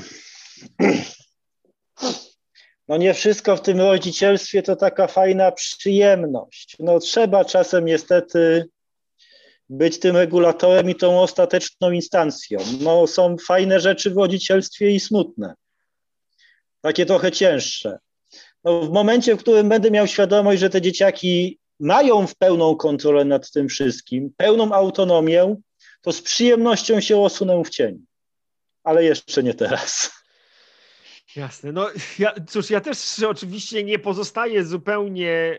No nie wszystko w tym rodzicielstwie to taka fajna przyjemność. No trzeba czasem niestety być tym regulatorem i tą ostateczną instancją. No są fajne rzeczy w rodzicielstwie i smutne. Takie trochę cięższe. No, w momencie, w którym będę miał świadomość, że te dzieciaki mają w pełną kontrolę nad tym wszystkim, pełną autonomię, to z przyjemnością się osunę w cień. Ale jeszcze nie teraz. Jasne. No ja, cóż, ja też oczywiście nie pozostaję zupełnie e,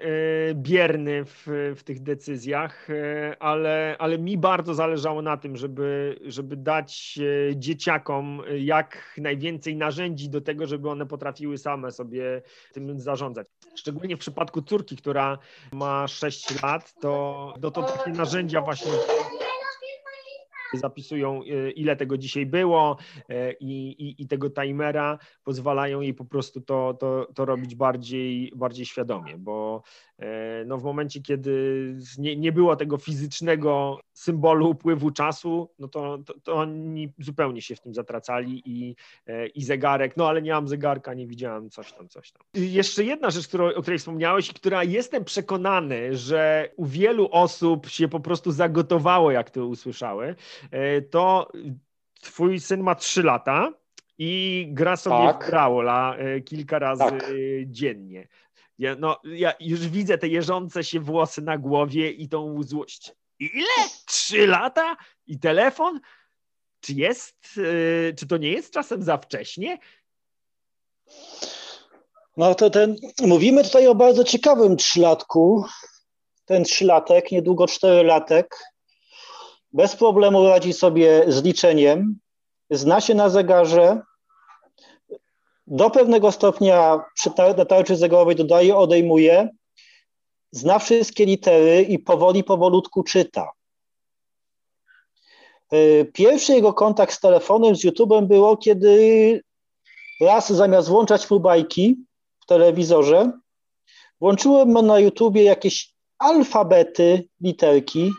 bierny w, w tych decyzjach, e, ale, ale mi bardzo zależało na tym, żeby, żeby dać e, dzieciakom jak najwięcej narzędzi do tego, żeby one potrafiły same sobie tym zarządzać. Szczególnie w przypadku córki, która ma 6 lat, to, to, to takie narzędzia właśnie zapisują, e, ile tego dzisiaj było e, i, i, i, tego timera, pozwalają jej po prostu to, to, to robić bardziej, bardziej świadomie, bo e, no w momencie, kiedy nie, nie było tego fizycznego symbolu upływu czasu, no to, to, to, oni zupełnie się w tym zatracali i, i zegarek, no ale nie mam zegarka, nie widziałem coś tam, coś tam. Jeszcze jedna rzecz, którą, o której wspomniałeś, która jestem przekonany, że u wielu osób się po prostu zagotowało, jak to usłyszały, to twój syn ma 3 lata i gra sobie tak. w Brawla e, kilka razy tak. dziennie. Ja, no, ja już widzę te jeżące się włosy na głowie i tą złość. Ile? Trzy lata? I telefon? Czy jest, e, czy to nie jest czasem za wcześnie? No to ten, mówimy tutaj o bardzo ciekawym trzylatku. Ten trzylatek, niedługo czterylatek, bez problemu radzi sobie z liczeniem, zna się na zegarze, do pewnego stopnia przy na tarczy zegarowej dodaje, odejmuje, zna wszystkie litery i powoli, powolutku czyta. Y, pierwszy jego kontakt z telefonem, z YouTube'em było, kiedy raz zamiast włączać próbajki w telewizorze, włączyłem na YouTubie jakieś alfabety, literki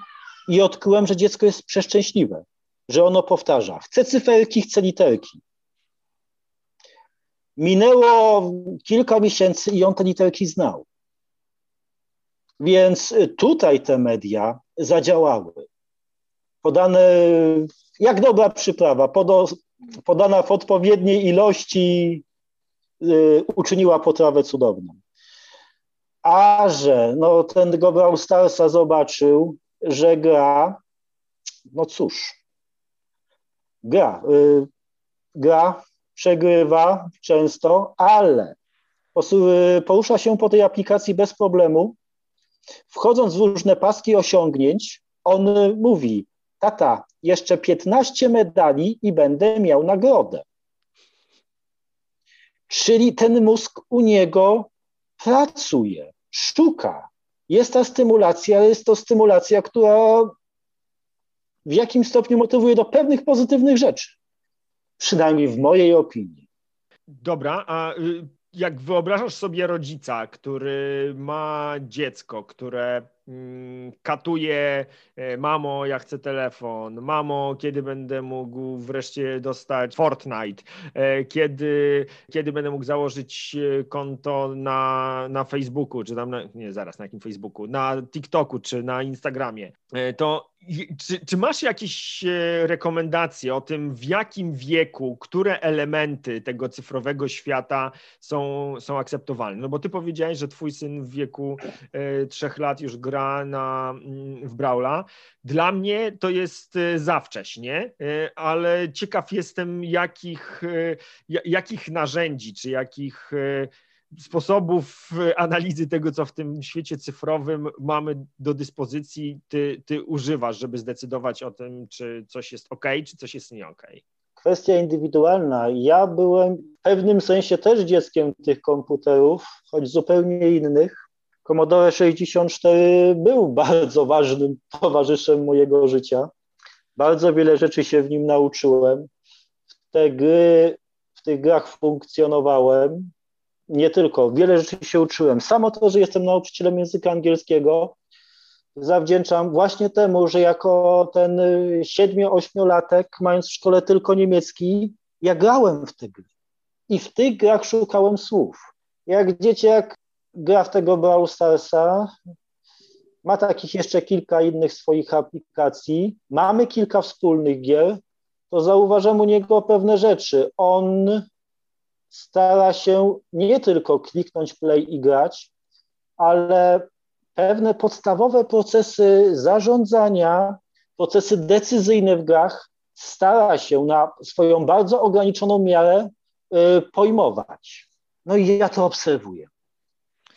i odkryłem, że dziecko jest przeszczęśliwe, że ono powtarza. Chce cyferki, chce literki. Minęło kilka miesięcy i on te literki znał. Więc tutaj te media zadziałały. Podane jak dobra przyprawa, podana w odpowiedniej ilości y, uczyniła potrawę cudowną. A że no, ten go Starsa zobaczył, że gra, no cóż, gra, y, gra, przegrywa często, ale porusza się po tej aplikacji bez problemu. Wchodząc w różne paski osiągnięć, on mówi: Tata, jeszcze 15 medali i będę miał nagrodę. Czyli ten mózg u niego pracuje, szuka, jest ta stymulacja, jest to stymulacja, która w jakim stopniu motywuje do pewnych pozytywnych rzeczy. Przynajmniej w mojej opinii. Dobra, a y, jak wyobrażasz sobie rodzica, który ma dziecko, które katuje, e, mamo, ja chcę telefon, mamo, kiedy będę mógł wreszcie dostać Fortnite, e, kiedy, kiedy będę mógł założyć e, konto na, na Facebooku, czy tam, na, nie zaraz, na jakim Facebooku, na TikToku, czy na Instagramie, to czy, czy, masz jakieś e, rekomendacje o tym, w jakim wieku, które elementy tego cyfrowego świata są, są akceptowalne? No bo ty powiedziałeś, że twój syn w wieku e, trzech lat już gra na, mm, w Braula. Dla mnie to jest e, za wcześnie, ale ciekaw jestem, jakich, jakich narzędzi, czy jakich sposobów analizy tego, co w tym świecie cyfrowym mamy do dyspozycji, ty, ty używasz, żeby zdecydować o tym, czy coś jest ok, czy coś jest nie ok? Kwestia indywidualna. Ja byłem w pewnym sensie też dzieckiem tych komputerów, choć zupełnie innych. Commodore 64 był bardzo ważnym towarzyszem mojego życia. Bardzo wiele rzeczy się w nim nauczyłem. W te gry, w tych grach funkcjonowałem nie tylko, wiele rzeczy się uczyłem. Samo to, że jestem nauczycielem języka angielskiego, zawdzięczam właśnie temu, że jako ten 7-8-latek, mając w szkole tylko niemiecki, ja grałem w te gry. I w tych grach szukałem słów. Jak dzieciak gra w tego Brawl Starsa, ma takich jeszcze kilka innych swoich aplikacji, mamy kilka wspólnych gier, to zauważam u niego pewne rzeczy. On stara się nie tylko kliknąć play i grać, ale pewne podstawowe procesy zarządzania, procesy decyzyjne w grach stara się na swoją bardzo ograniczoną miarę y, pojmować. No i ja to obserwuję.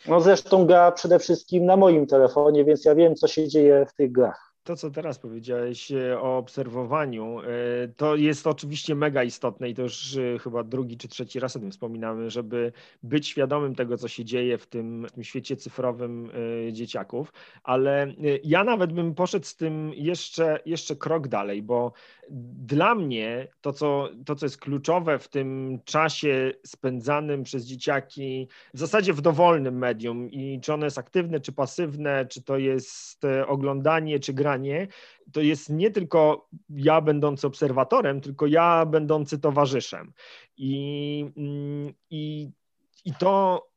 No zresztą gra przede wszystkim na moim telefonie, więc ja wiem, co się dzieje w tych grach to, co teraz powiedziałeś e, o obserwowaniu, e, to jest oczywiście mega istotne i to już e, chyba drugi czy trzeci raz o tym wspominamy, żeby być świadomym tego, co się dzieje w tym, w tym świecie cyfrowym dzieciaków, ale ja nawet bym poszedł z tym jeszcze, jeszcze krok dalej, bo dla mnie to co, to, co jest kluczowe w tym czasie spędzanym przez dzieciaki, w zasadzie w dowolnym medium i czy ono jest aktywne, czy pasywne, czy to jest oglądanie, czy granie, to jest nie tylko ja będący obserwatorem, tylko ja będący towarzyszem. I, mm, i, i to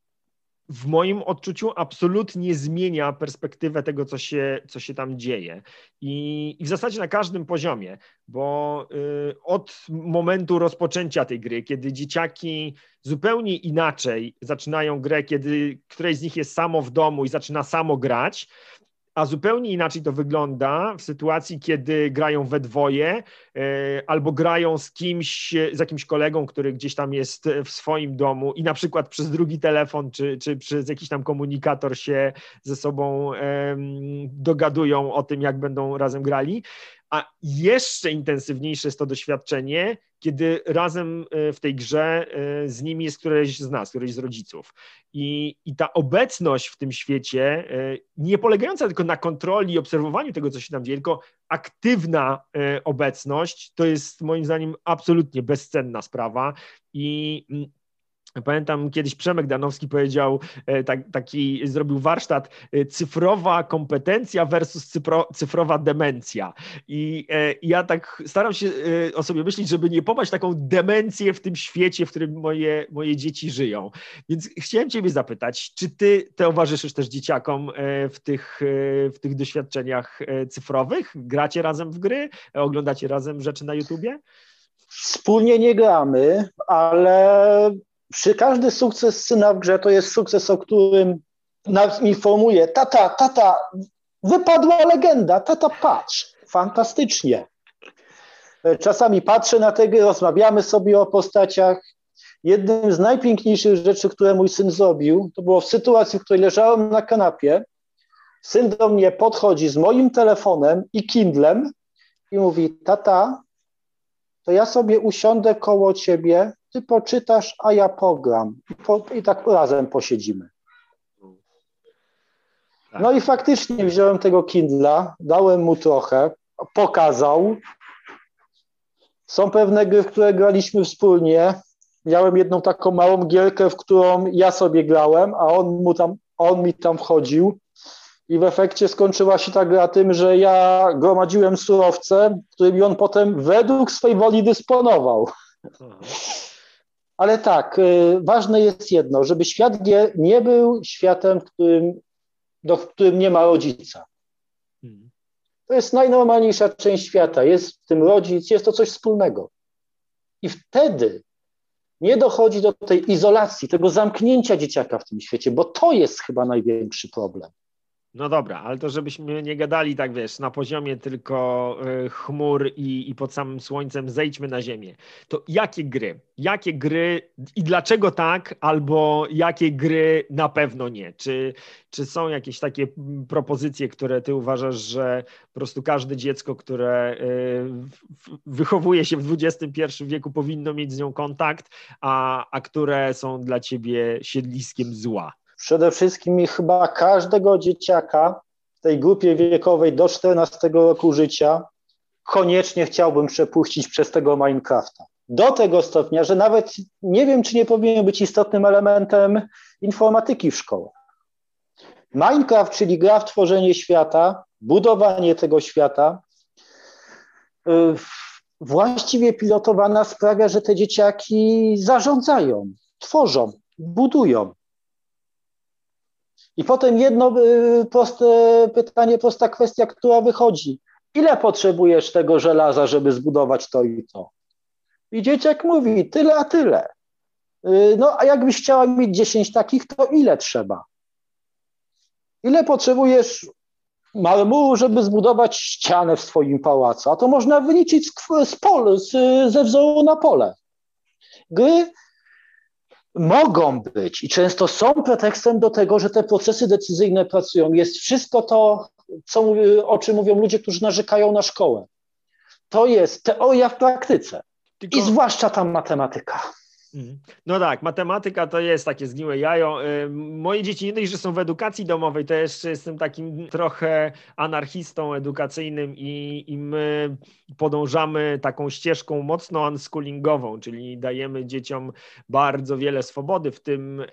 w moim odczuciu absolutnie zmienia perspektywę tego, co się, co się tam dzieje. I, I, w zasadzie na każdym poziomie, bo y, od momentu rozpoczęcia tej gry, kiedy dzieciaki zupełnie inaczej zaczynają grę, kiedy któreś z nich jest samo w domu i zaczyna samo grać, a zupełnie inaczej to wygląda w sytuacji, kiedy grają we dwoje e, albo grają z kimś, z jakimś kolegą, który gdzieś tam jest w swoim domu i na przykład przez drugi telefon czy, czy przez jakiś tam komunikator się ze sobą dogadują o tym, jak będą razem grali. A jeszcze intensywniejsze jest to doświadczenie, kiedy razem e, w tej grze e, z nimi jest któreś z nas, któreś z rodziców. I, I ta obecność w tym świecie, e, nie polegająca tylko na kontroli i obserwowaniu tego, co się tam dzieje, tylko aktywna obecność, to jest moim zdaniem absolutnie bezcenna sprawa. I mm, Pamiętam kiedyś Przemek Danowski powiedział, e, tak, taki zrobił warsztat e, cyfrowa kompetencja versus cyfro, cyfrowa demencja. I, e, ja tak staram się o sobie myśleć, żeby nie popaść taką demencję w tym świecie, w którym moje, moje dzieci żyją. Więc chciałem Ciebie zapytać, czy Ty towarzyszysz też dzieciakom w tych, w tych doświadczeniach cyfrowych? Gracie razem w gry? Oglądacie razem rzeczy na YouTubie? Wspólnie nie gramy, ale przy każdy sukces syna w grze to jest sukces, o którym nas informuje, tata, tata, wypadła legenda, tata patrz, fantastycznie. Czasami patrzę na te gry, rozmawiamy sobie o postaciach. Jednym z najpiękniejszych rzeczy, które mój syn zrobił, to było w sytuacji, w której leżałem na kanapie. Syn do mnie podchodzi z moim telefonem i Kindlem i mówi: Tata, to ja sobie usiądę koło ciebie ty poczytasz, a ja pogram. I, po, i tak razem posiedzimy. No i faktycznie wziąłem tego Kindla, dałem mu trochę, pokazał. Są pewne gry, w które graliśmy wspólnie. Miałem jedną taką małą gierkę, w którą ja sobie grałem, a on, mu tam, on mi tam wchodził. I w efekcie skończyła się ta gra tym, że ja gromadziłem surowce, którymi on potem według swojej woli dysponował. Aha. Ale tak, y, ważne jest jedno, żeby świat gier nie był światem, w którym, do, w którym nie ma rodzica. Hmm. To jest najnormalniejsza część świata. Jest w tym rodzic, jest to coś wspólnego. I wtedy nie dochodzi do tej izolacji, tego zamknięcia dzieciaka w tym świecie, bo to jest chyba największy problem. No dobra, ale to żebyśmy nie gadali tak, wiesz, na poziomie tylko y, chmur i, i pod samym słońcem, zejdźmy na ziemię. To jakie gry? Jakie gry i dlaczego tak, albo jakie gry na pewno nie? Czy, czy są jakieś takie propozycje, które ty uważasz, że po prostu każde dziecko, które y, wychowuje się w XXI wieku, powinno mieć z nią kontakt, a, a które są dla ciebie siedliskiem zła? Przede wszystkim chyba każdego dzieciaka w tej grupie wiekowej do 14 roku życia koniecznie chciałbym przepuścić przez tego Minecrafta. Do tego stopnia, że nawet nie wiem, czy nie powinien być istotnym elementem informatyki w szkołach. Minecraft, czyli gra w tworzenie świata, budowanie tego świata, y, właściwie pilotowana sprawia, że te dzieciaki zarządzają, tworzą, budują. I potem jedno y, proste pytanie, prosta kwestia, która wychodzi. Ile potrzebujesz tego żelaza, żeby zbudować to i to? I dzieciak mówi, tyle a tyle. Y, no a jakbyś chciała mieć 10 takich, to ile trzeba? Ile potrzebujesz marmuru, żeby zbudować ścianę w swoim pałacu? A to można wyliczyć z, z pol, z, ze wzoru na pole. Gry mogą być i często są pretekstem do tego, że te procesy decyzyjne pracują. Jest wszystko to, co, o czym mówią ludzie, którzy narzekają na szkołę. To jest teoria w praktyce Tylko... i zwłaszcza tam matematyka. Mhm. No tak, matematyka to jest takie zgniłe jajo. Y, moje dzieci nie dość, że są w edukacji domowej, to jeszcze jestem takim trochę anarchistą edukacyjnym i, i my podążamy taką ścieżką mocno unschoolingową, czyli dajemy dzieciom bardzo wiele swobody w tym,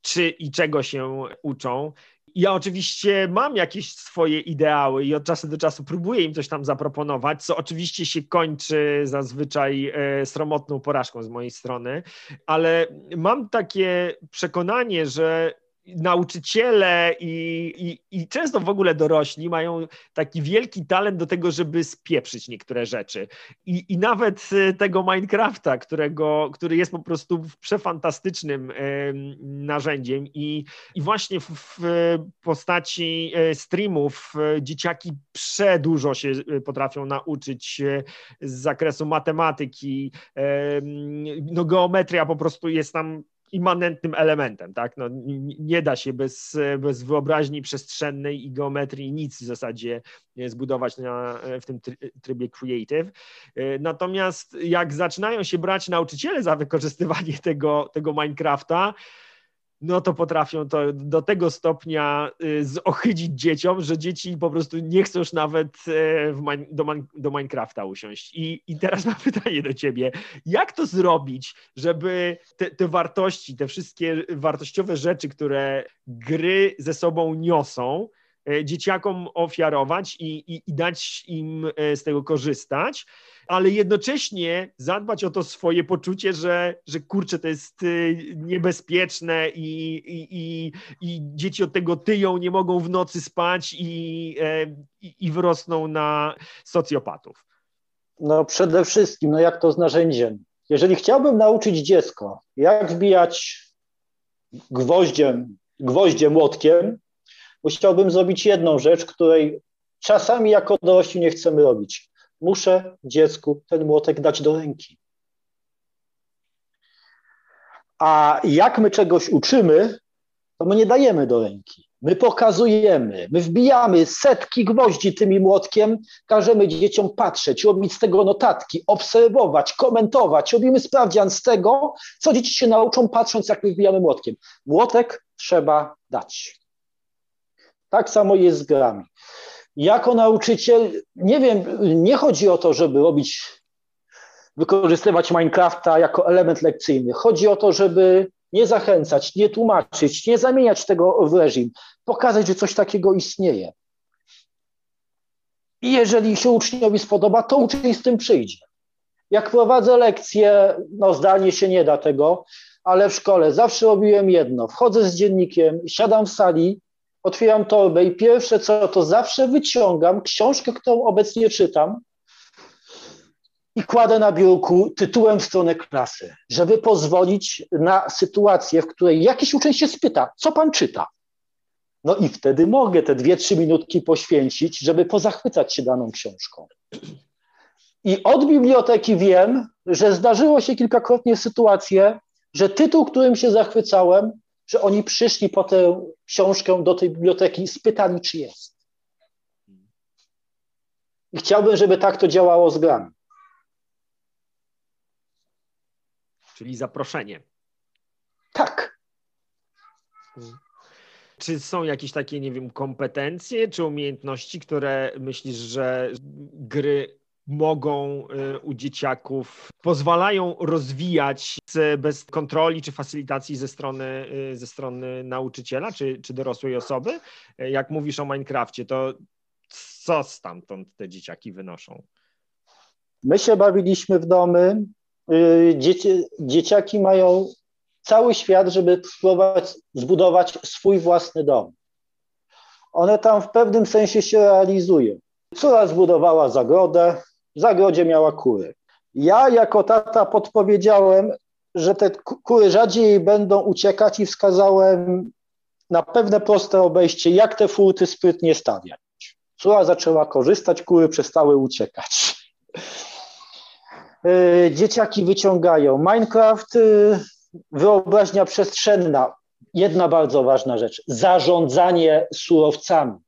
czy i czego się uczą. Ja oczywiście mam jakieś swoje ideały i od czasu do czasu próbuję im coś tam zaproponować, co oczywiście się kończy zazwyczaj e, sromotną porażką z mojej strony, ale mam takie przekonanie, że nauczyciele i, i, i, często w ogóle dorośli mają taki wielki talent do tego, żeby spieprzyć niektóre rzeczy. I, i nawet e, tego Minecrafta, którego, który jest po prostu przefantastycznym narzędziem i, i właśnie w, w postaci e, streamów dzieciaki przedużo się potrafią nauczyć z zakresu matematyki. No geometria po prostu jest tam immanentnym elementem, tak? No, nie da się bez, bez wyobraźni przestrzennej i geometrii nic w zasadzie zbudować na, w tym trybie creative. Natomiast jak zaczynają się brać nauczyciele za wykorzystywanie tego, tego Minecrafta, no to potrafią to do tego stopnia y, zohydzić dzieciom, że dzieci po prostu nie chcą już nawet e, do, do Minecrafta usiąść. I, I teraz mam pytanie do ciebie, jak to zrobić, żeby te, te wartości, te wszystkie wartościowe rzeczy, które gry ze sobą niosą, dzieciakom ofiarować i, i, i dać im e, z tego korzystać, ale jednocześnie zadbać o to swoje poczucie, że, że kurczę, to jest y, niebezpieczne i, i, i, dzieci od tego tyją, nie mogą w nocy spać i, e, i, wyrosną na socjopatów. No przede wszystkim, no jak to z narzędziem? Jeżeli chciałbym nauczyć dziecko, jak wbijać gwoździem, gwoździem młotkiem, musiałbym zrobić jedną rzecz, której czasami jako dorośli nie chcemy robić muszę dziecku ten młotek dać do ręki. A jak my czegoś uczymy, to my nie dajemy do ręki. My pokazujemy, my wbijamy setki gwoździ tymi młotkiem, każemy dzieciom patrzeć, robić z tego notatki, obserwować, komentować, robimy sprawdzian z tego, co dzieci się nauczą, patrząc, jak my wbijamy młotkiem. Młotek trzeba dać. Tak samo jest z grami jako nauczyciel, nie wiem, nie chodzi o to, żeby robić, wykorzystywać Minecrafta jako element lekcyjny. Chodzi o to, żeby nie zachęcać, nie tłumaczyć, nie zamieniać tego w reżim, pokazać, że coś takiego istnieje. I jeżeli się uczniowi spodoba, to uczeń z tym przyjdzie. Jak prowadzę lekcje, no zdalnie się nie da tego, ale w szkole zawsze robiłem jedno. Wchodzę z dziennikiem, siadam w sali otwieram torbę i pierwsze co, to zawsze wyciągam książkę, którą obecnie czytam i kładę na biurku tytułem w stronę klasy, żeby pozwolić na sytuację, w której jakiś uczeń się spyta, co pan czyta? No i wtedy mogę te dwie, trzy minutki poświęcić, żeby pozachwycać się daną książką. I od biblioteki wiem, że zdarzyło się kilkakrotnie sytuacje, że tytuł, którym się zachwycałem, że oni przyszli po tę książkę do tej biblioteki i spytali, czy jest. I chciałbym, żeby tak to działało z grami. Czyli zaproszenie. Tak. Czy są jakieś takie, nie wiem, kompetencje czy umiejętności, które myślisz, że gry mogą y, u dzieciaków, pozwalają rozwijać bez kontroli czy facylitacji ze strony, y, ze strony nauczyciela czy, czy dorosłej osoby? Y, jak mówisz o Minecrafcie, to co stamtąd te dzieciaki wynoszą? My się bawiliśmy w domy. Dzieci, dzieciaki mają cały świat, żeby spróbować zbudować swój własny dom. One tam w pewnym sensie się realizują. Córa zbudowała zagrodę, w zagrodzie miała kury. Ja jako tata podpowiedziałem, że te kury rzadziej będą uciekać i wskazałem na pewne proste obejście, jak te furty sprytnie stawiać. Córa zaczęła korzystać, kury przestały uciekać. E, dzieciaki wyciągają Minecraft, e, wyobraźnia przestrzenna. Jedna bardzo ważna rzecz, zarządzanie surowcami.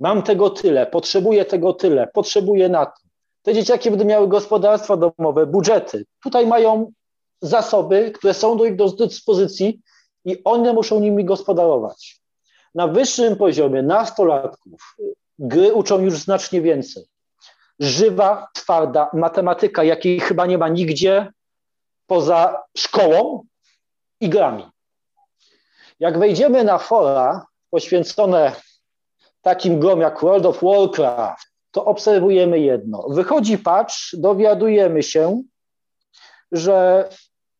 Mam tego tyle, potrzebuję tego tyle, potrzebuję na to. Te dzieciaki będą miały gospodarstwa domowe, budżety. Tutaj mają zasoby, które są do ich dyspozycji i one muszą nimi gospodarować. Na wyższym poziomie nastolatków gry uczą już znacznie więcej. Żywa, twarda matematyka, jakiej chyba nie ma nigdzie poza szkołą i grami. Jak wejdziemy na fora poświęcone takim grom jak World of Warcraft, to obserwujemy jedno. Wychodzi patch, dowiadujemy się, że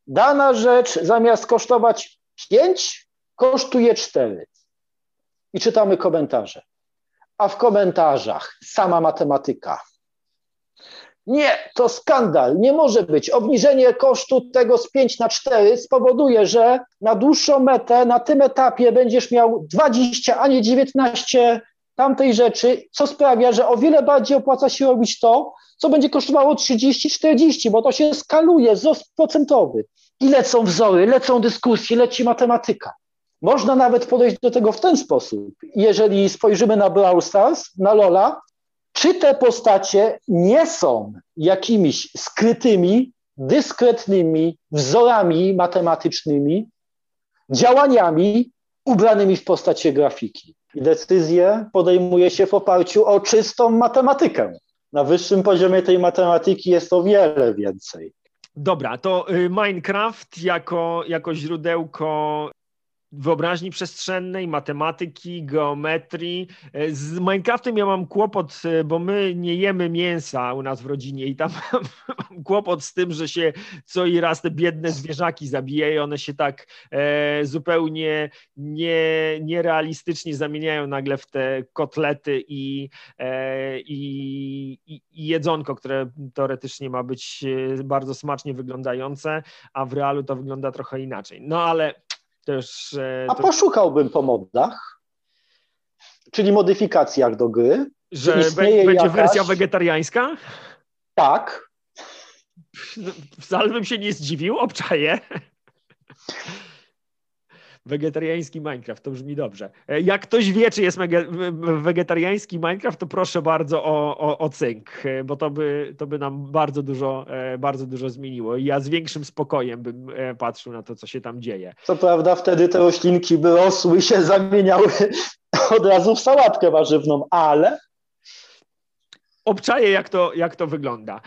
dana rzecz zamiast kosztować 5, kosztuje 4. I czytamy komentarze. A w komentarzach sama matematyka. Nie, to skandal, nie może być. Obniżenie kosztu tego z 5 na 4 spowoduje, że na dłuższą metę, na tym etapie będziesz miał 20, a nie 19 tamtej rzeczy, co sprawia, że o wiele bardziej opłaca się robić to, co będzie kosztowało 30-40, bo to się skaluje, wzrost procentowy. I lecą wzory, lecą dyskusje, leci matematyka. Można nawet podejść do tego w ten sposób. Jeżeli spojrzymy na Brawl Stars, na Lola, czy te postacie nie są jakimiś skrytymi, dyskretnymi wzorami matematycznymi, działaniami ubranymi w postacie grafiki? I decyzje podejmuje się w oparciu o czystą matematykę. Na wyższym poziomie tej matematyki jest o wiele więcej. Dobra, to y, Minecraft jako, jako źródełko wyobraźni przestrzennej, matematyki, geometrii. E, z Minecraftem ja mam kłopot, e, bo my nie jemy mięsa u nas w rodzinie i tam mam kłopot z tym, że się co i raz te biedne zwierzaki zabijają, one się tak e, zupełnie nie, nierealistycznie zamieniają nagle w te kotlety i, e, i, i, i jedzonko, które teoretycznie ma być e, bardzo smacznie wyglądające, a w realu to wygląda trochę inaczej. No ale też, A poszukałbym po modach, czyli modyfikacjach do gry. Że będzie jakaś... wersja wegetariańska? Tak. Wcale bym się nie zdziwił, obczaję. Wegetariański Minecraft, to brzmi dobrze. E, jak ktoś wie, czy jest wegetariański Minecraft, to proszę bardzo o, o, o cynk, e, bo to by, to by nam bardzo dużo, e, bardzo dużo zmieniło. I ja z większym spokojem bym patrzył na to, co się tam dzieje. Co prawda wtedy te roślinki by rosły i się zamieniały od razu w sałatkę warzywną, ale obczaję, jak to, jak to wygląda.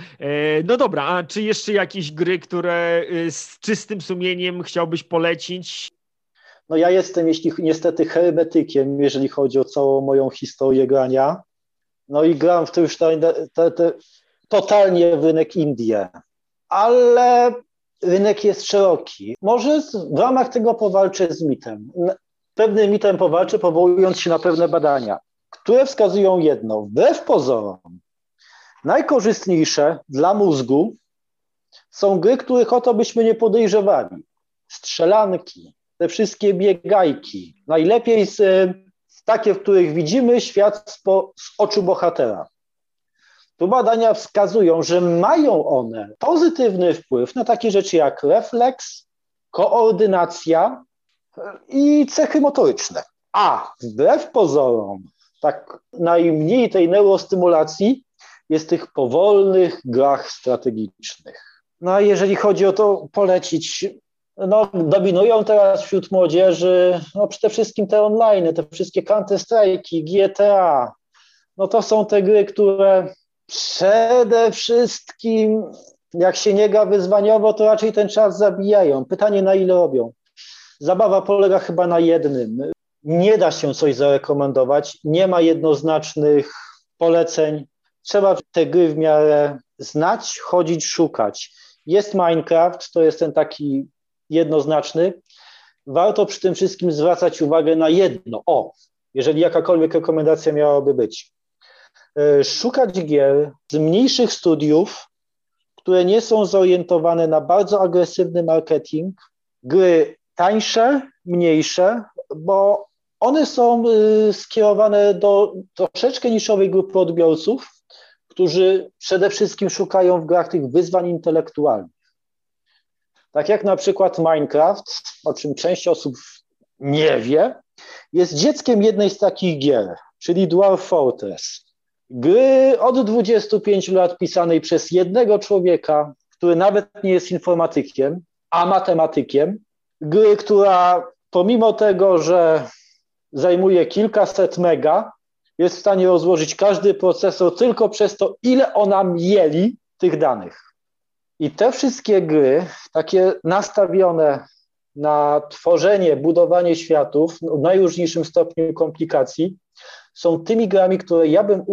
No dobra, a czy jeszcze jakieś gry, które z czystym sumieniem chciałbyś polecić? No ja jestem jeśli, niestety hermetykiem, jeżeli chodzi o całą moją historię grania. No i gram w to już te, te, te, totalnie w rynek Indie. Ale rynek jest szeroki. Może w ramach tego powalczę z mitem. pewnym mitem powalczę, powołując się na pewne badania, które wskazują jedno, wbrew pozorom, najkorzystniejsze dla mózgu są gry, których o to byśmy nie podejrzewali. Strzelanki, te wszystkie biegajki, najlepiej z, z takie, w których widzimy świat z, oczu bohatera. Tu badania wskazują, że mają one pozytywny wpływ na takie rzeczy jak refleks, koordynacja i cechy motoryczne. A wbrew pozorom, tak najmniej tej neurostymulacji jest tych powolnych grach strategicznych. No a jeżeli chodzi o to polecić, no dominują teraz wśród młodzieży no przede wszystkim te online, te wszystkie Counter-Strike'i, GTA. No to są te gry, które przede wszystkim jak się nie gra wyzwaniowo, to raczej ten czas zabijają. Pytanie na ile robią. Zabawa polega chyba na jednym. Nie da się coś zarekomendować, nie ma jednoznacznych poleceń. Trzeba te gry w miarę znać, chodzić, szukać. Jest Minecraft, to jest ten taki jednoznaczny. Warto przy tym wszystkim zwracać uwagę na jedno. O, jeżeli jakakolwiek rekomendacja miałaby być. E, szukać gier z mniejszych studiów, które nie są zorientowane na bardzo agresywny marketing, gry tańsze, mniejsze, bo one są y, skierowane do troszeczkę niszowej grupy odbiorców, którzy przede wszystkim szukają w grach tych wyzwań intelektualnych. Tak jak na przykład Minecraft, o czym część osób nie wie, jest dzieckiem jednej z takich gier, czyli Dwarf Fortress. Gry od 25 lat pisanej przez jednego człowieka, który nawet nie jest informatykiem, a matematykiem. Gry, która pomimo tego, że zajmuje kilkaset mega, jest w stanie rozłożyć każdy procesor tylko przez to, ile ona mieli tych danych. I te wszystkie gry, takie nastawione na tworzenie, budowanie światów w najróżniejszym stopniu komplikacji, są tymi grami, które ja bym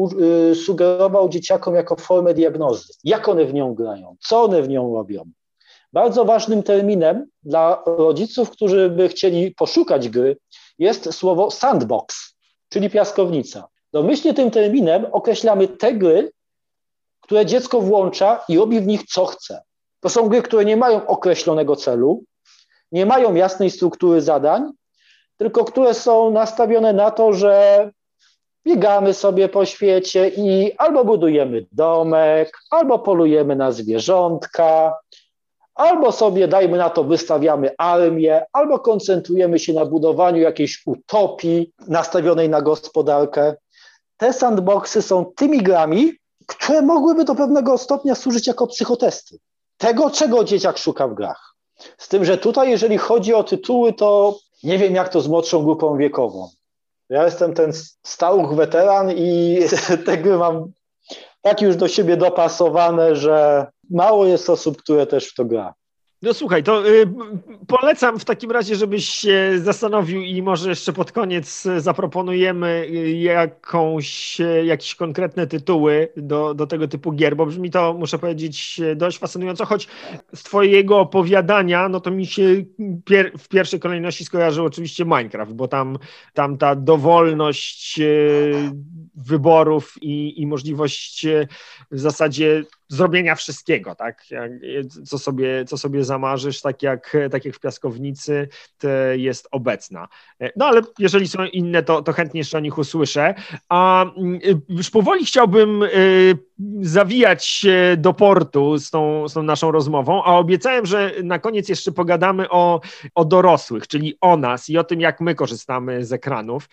y, sugerował dzieciakom jako formę diagnozy. Jak one w nią grają, co one w nią robią. Bardzo ważnym terminem dla rodziców, którzy by chcieli poszukać gry, jest słowo sandbox, czyli piaskownica. Domyślnie tym terminem określamy te gry, które dziecko włącza i robi w nich co chce. To są gry, które nie mają określonego celu, nie mają jasnej struktury zadań, tylko które są nastawione na to, że biegamy sobie po świecie i albo budujemy domek, albo polujemy na zwierzątka, albo sobie, dajmy na to, wystawiamy armię, albo koncentrujemy się na budowaniu jakiejś utopii nastawionej na gospodarkę. Te sandboxy są tymi grami, które mogłyby do pewnego stopnia służyć jako psychotesty. Tego, czego dzieciak szuka w grach. Z tym, że tutaj, jeżeli chodzi o tytuły, to nie wiem, jak to z młodszą grupą wiekową. Ja jestem ten stałuch weteran i te gry mam tak już do siebie dopasowane, że mało jest osób, które też w to gra. No słuchaj, to y, polecam w takim razie, żebyś się zastanowił i może jeszcze pod koniec zaproponujemy jakąś, jakieś konkretne tytuły do, do tego typu gier, bo brzmi to, muszę powiedzieć, dość fascynująco, choć z twojego opowiadania, no to mi się pier w pierwszej kolejności skojarzył oczywiście Minecraft, bo tam, tam ta dowolność y, wyborów i, i możliwość y, w zasadzie zrobienia wszystkiego, tak? Co sobie, co sobie zamarzysz, tak jak, tak jak w piaskownicy jest obecna. No ale jeżeli są inne, to, to chętnie jeszcze o nich usłyszę. A mm, już powoli chciałbym y, zawijać do portu z tą, z tą naszą rozmową, a obiecałem, że na koniec jeszcze pogadamy o, o dorosłych, czyli o nas i o tym, jak my korzystamy z ekranów.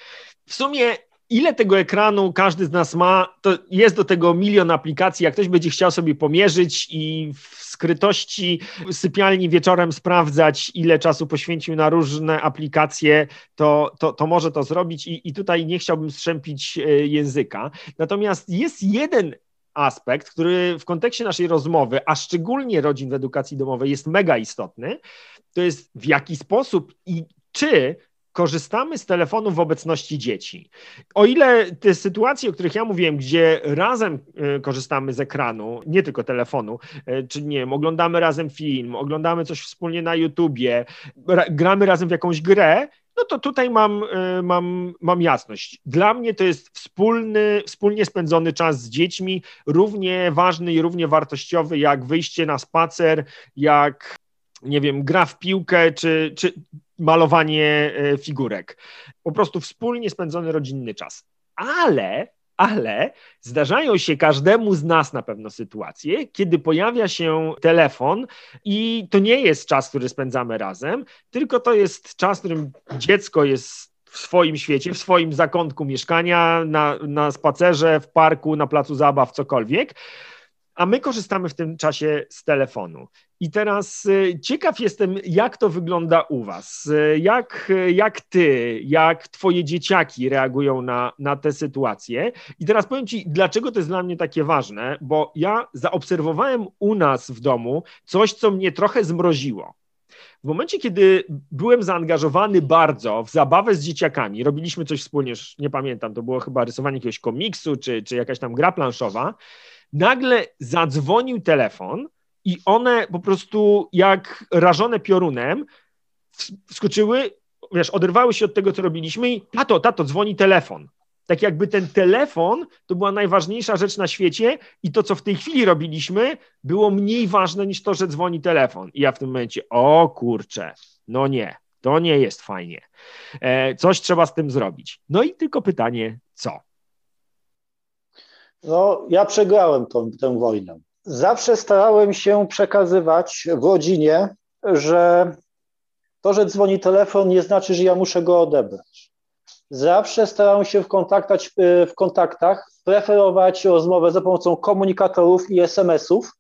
W sumie ile tego ekranu każdy z nas ma, to jest do tego milion aplikacji. Jak ktoś będzie chciał sobie pomierzyć i w skrytości sypialni wieczorem sprawdzać, ile czasu poświęcił na różne aplikacje, to, to, to może to zrobić I, i tutaj nie chciałbym strzępić e, języka. Natomiast jest jeden aspekt, który w kontekście naszej rozmowy, a szczególnie rodzin w edukacji domowej jest mega istotny, to jest w jaki sposób i czy korzystamy z telefonu w obecności dzieci. O ile te sytuacje, o których ja mówiłem, gdzie razem e, korzystamy z ekranu, nie tylko telefonu, e, czy nie wiem, oglądamy razem film, oglądamy coś wspólnie na YouTubie, gramy razem w jakąś grę, no to tutaj mam, y, mam, mam jasność. Dla mnie to jest wspólny, wspólnie spędzony czas z dziećmi, równie ważny i równie wartościowy jak wyjście na spacer, jak nie wiem, gra w piłkę czy, czy malowanie y, figurek. Po prostu wspólnie spędzony rodzinny czas. Ale ale zdarzają się każdemu z nas na pewno sytuacje, kiedy pojawia się telefon i to nie jest czas, który spędzamy razem, tylko to jest czas, w którym dziecko jest w swoim świecie, w swoim zakątku mieszkania, na, na spacerze, w parku, na placu zabaw, cokolwiek a my korzystamy w tym czasie z telefonu. I teraz y, ciekaw jestem, jak to wygląda u Was. Y, jak, jak Ty, jak Twoje dzieciaki reagują na, na te sytuacje. I teraz powiem Ci, dlaczego to jest dla mnie takie ważne, bo ja zaobserwowałem u nas w domu coś, co mnie trochę zmroziło. W momencie, kiedy byłem zaangażowany bardzo w zabawę z dzieciakami, robiliśmy coś wspólnie, już nie pamiętam, to było chyba rysowanie jakiegoś komiksu, czy, czy jakaś tam gra planszowa, nagle zadzwonił telefon i one po prostu jak rażone piorunem wskoczyły, wiesz, oderwały się od tego, co robiliśmy i tato, tato, dzwoni telefon. Tak jakby ten telefon to była najważniejsza rzecz na świecie i to, co w tej chwili robiliśmy, było mniej ważne niż to, że dzwoni telefon. I ja w tym momencie, o kurczę, no nie, to nie jest fajnie. E, coś trzeba z tym zrobić. No i tylko pytanie, co? No, ja przegrałem tą, tę wojnę. Zawsze starałem się przekazywać w rodzinie, że to, że dzwoni telefon, nie znaczy, że ja muszę go odebrać. Zawsze starałem się w, kontaktach, w kontaktach preferować rozmowę za pomocą komunikatorów i SMS-ów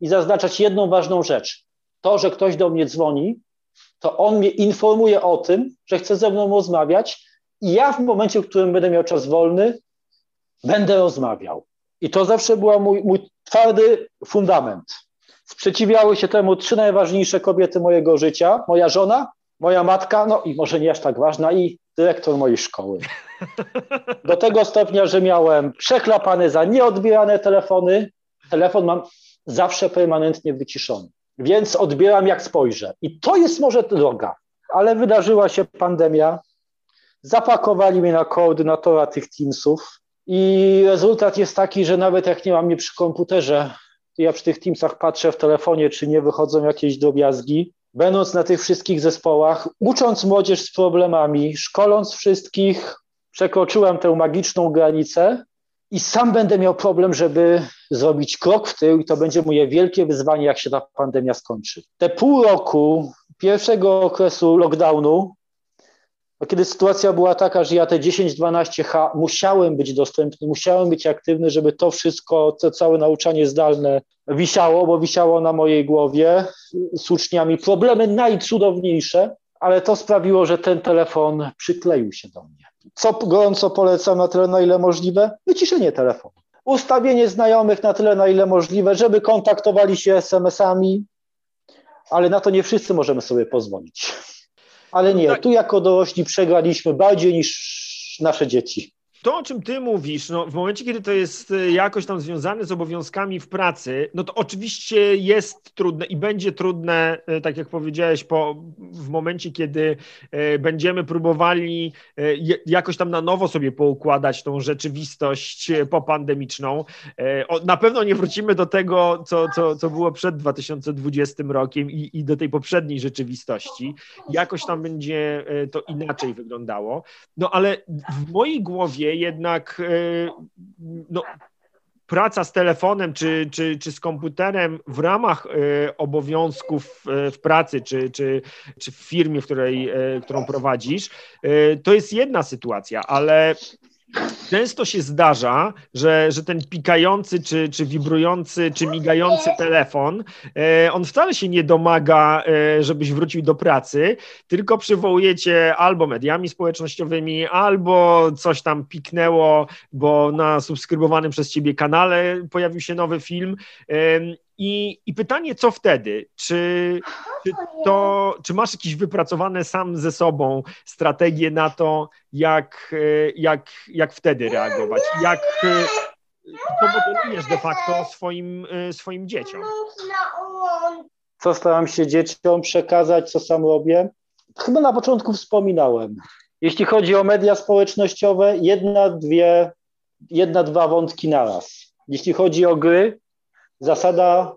i zaznaczać jedną ważną rzecz. To, że ktoś do mnie dzwoni, to on mnie informuje o tym, że chce ze mną rozmawiać i ja w momencie, w którym będę miał czas wolny, będę rozmawiał. I to zawsze był mój, mój twardy fundament. Sprzeciwiały się temu trzy najważniejsze kobiety mojego życia: moja żona, moja matka, no i może nie aż tak ważna, i dyrektor mojej szkoły. Do tego stopnia, że miałem przeklapane za nieodbierane telefony. Telefon mam zawsze permanentnie wyciszony, więc odbieram jak spojrzę. I to jest może droga, ale wydarzyła się pandemia. Zapakowali mnie na koordynatora tych Teamsów. I rezultat jest taki, że nawet jak nie mam mnie przy komputerze, ja przy tych Teamsach patrzę w telefonie, czy nie wychodzą jakieś drobiazgi. Będąc na tych wszystkich zespołach, ucząc młodzież z problemami, szkoląc wszystkich, przekroczyłem tę magiczną granicę i sam będę miał problem, żeby zrobić krok w tył, i to będzie moje wielkie wyzwanie, jak się ta pandemia skończy. Te pół roku pierwszego okresu lockdownu kiedy sytuacja była taka, że ja te 10-12H musiałem być dostępny, musiałem być aktywny, żeby to wszystko, to całe nauczanie zdalne wisiało, bo wisiało na mojej głowie z uczniami. Problemy najcudowniejsze, ale to sprawiło, że ten telefon przykleił się do mnie. Co gorąco polecam na tyle, na ile możliwe? Wyciszenie telefonu. Ustawienie znajomych na tyle, na ile możliwe, żeby kontaktowali się SMS-ami, ale na to nie wszyscy możemy sobie pozwolić. Ale nie, tak. tu jako dorośli przegraliśmy bardziej niż nasze dzieci. To, o czym ty mówisz, no, w momencie, kiedy to jest e, jakoś tam związane z obowiązkami w pracy, no to oczywiście jest trudne i będzie trudne, e, tak jak powiedziałeś, po, w momencie, kiedy e, będziemy próbowali jakoś tam na nowo sobie poukładać tą rzeczywistość popandemiczną. Na pewno nie wrócimy do tego, co, co, co było przed 2020 rokiem i, i do tej poprzedniej rzeczywistości. Jakoś tam będzie to inaczej wyglądało. No ale w mojej głowie jednak e, no, praca z telefonem czy, czy, czy z komputerem w ramach e, obowiązków e, w pracy czy, czy, czy w firmie, w której, którą prowadzisz, to jest jedna sytuacja, ale Często się zdarza, że, że ten pikający, czy, czy wibrujący, czy migający telefon, e, on wcale się nie domaga, e, żebyś wrócił do pracy, tylko przywołujecie albo mediami społecznościowymi, albo coś tam piknęło, bo na subskrybowanym przez ciebie kanale pojawił się nowy film. I, I pytanie, co wtedy? Czy, czy, to, czy masz jakieś wypracowane sam ze sobą strategie na to, jak, jak, jak wtedy reagować? Jak to modelujesz de facto swoim, swoim dzieciom? Co staram się dzieciom przekazać, co sam robię? chyba na początku wspominałem. Jeśli chodzi o media społecznościowe, jedna, dwie, jedna, dwa wątki naraz. Jeśli chodzi o gry, zasada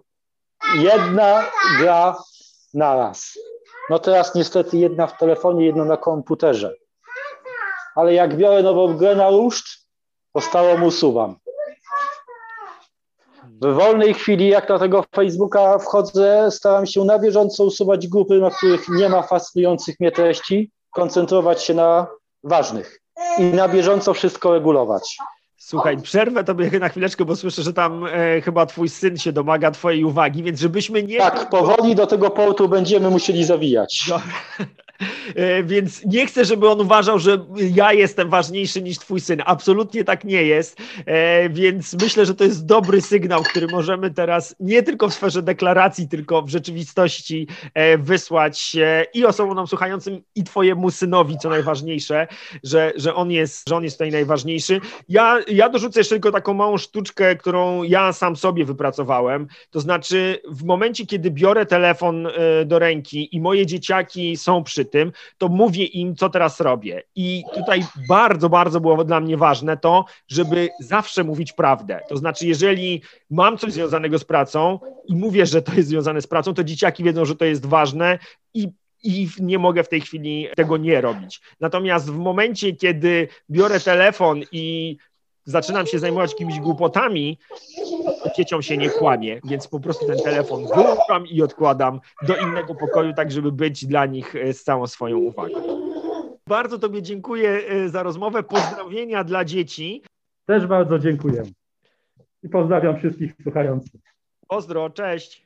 jedna gra naraz. No teraz niestety jedna w telefonie, jedna na komputerze. Ale jak biorę nową grę na ruszt, to stałą usuwam. W wolnej chwili, jak na tego Facebooka wchodzę, staram się na bieżąco usuwać grupy, na których nie ma fascynujących mnie treści, koncentrować się na ważnych i na bieżąco wszystko regulować. Słuchaj, przerwę tobie na chwileczkę, bo słyszę, że tam e, chyba twój syn się domaga twojej uwagi, więc żebyśmy nie... Tak, powoli do tego portu będziemy musieli zawijać. E, więc nie chcę, żeby on uważał, że ja jestem ważniejszy niż twój syn. Absolutnie tak nie jest, e, więc myślę, że to jest dobry sygnał, który możemy teraz nie tylko w sferze deklaracji, tylko w rzeczywistości e, wysłać i osobom nam słuchającym, i twojemu synowi, co najważniejsze, że, że, on, jest, że on jest tutaj najważniejszy. Ja, ja dorzucę jeszcze tylko taką małą sztuczkę, którą ja sam sobie wypracowałem, to znaczy w momencie, kiedy biorę telefon do ręki i moje dzieciaki są przy tym, to mówię im, co teraz robię. I tutaj bardzo, bardzo było dla mnie ważne to, żeby zawsze mówić prawdę. To znaczy, jeżeli mam coś związanego z pracą i mówię, że to jest związane z pracą, to dzieciaki wiedzą, że to jest ważne i i nie mogę w tej chwili tego nie robić. Natomiast w momencie, kiedy biorę telefon i zaczynam się zajmować jakimiś głupotami, dzieciom się nie kłamie, więc po prostu ten telefon wyłączam i odkładam do innego pokoju, tak żeby być dla nich e, z całą swoją uwagą. Bardzo Tobie dziękuję e, za rozmowę. Pozdrowienia dla dzieci. Też bardzo dziękuję. I pozdrawiam wszystkich słuchających. Pozdro, cześć.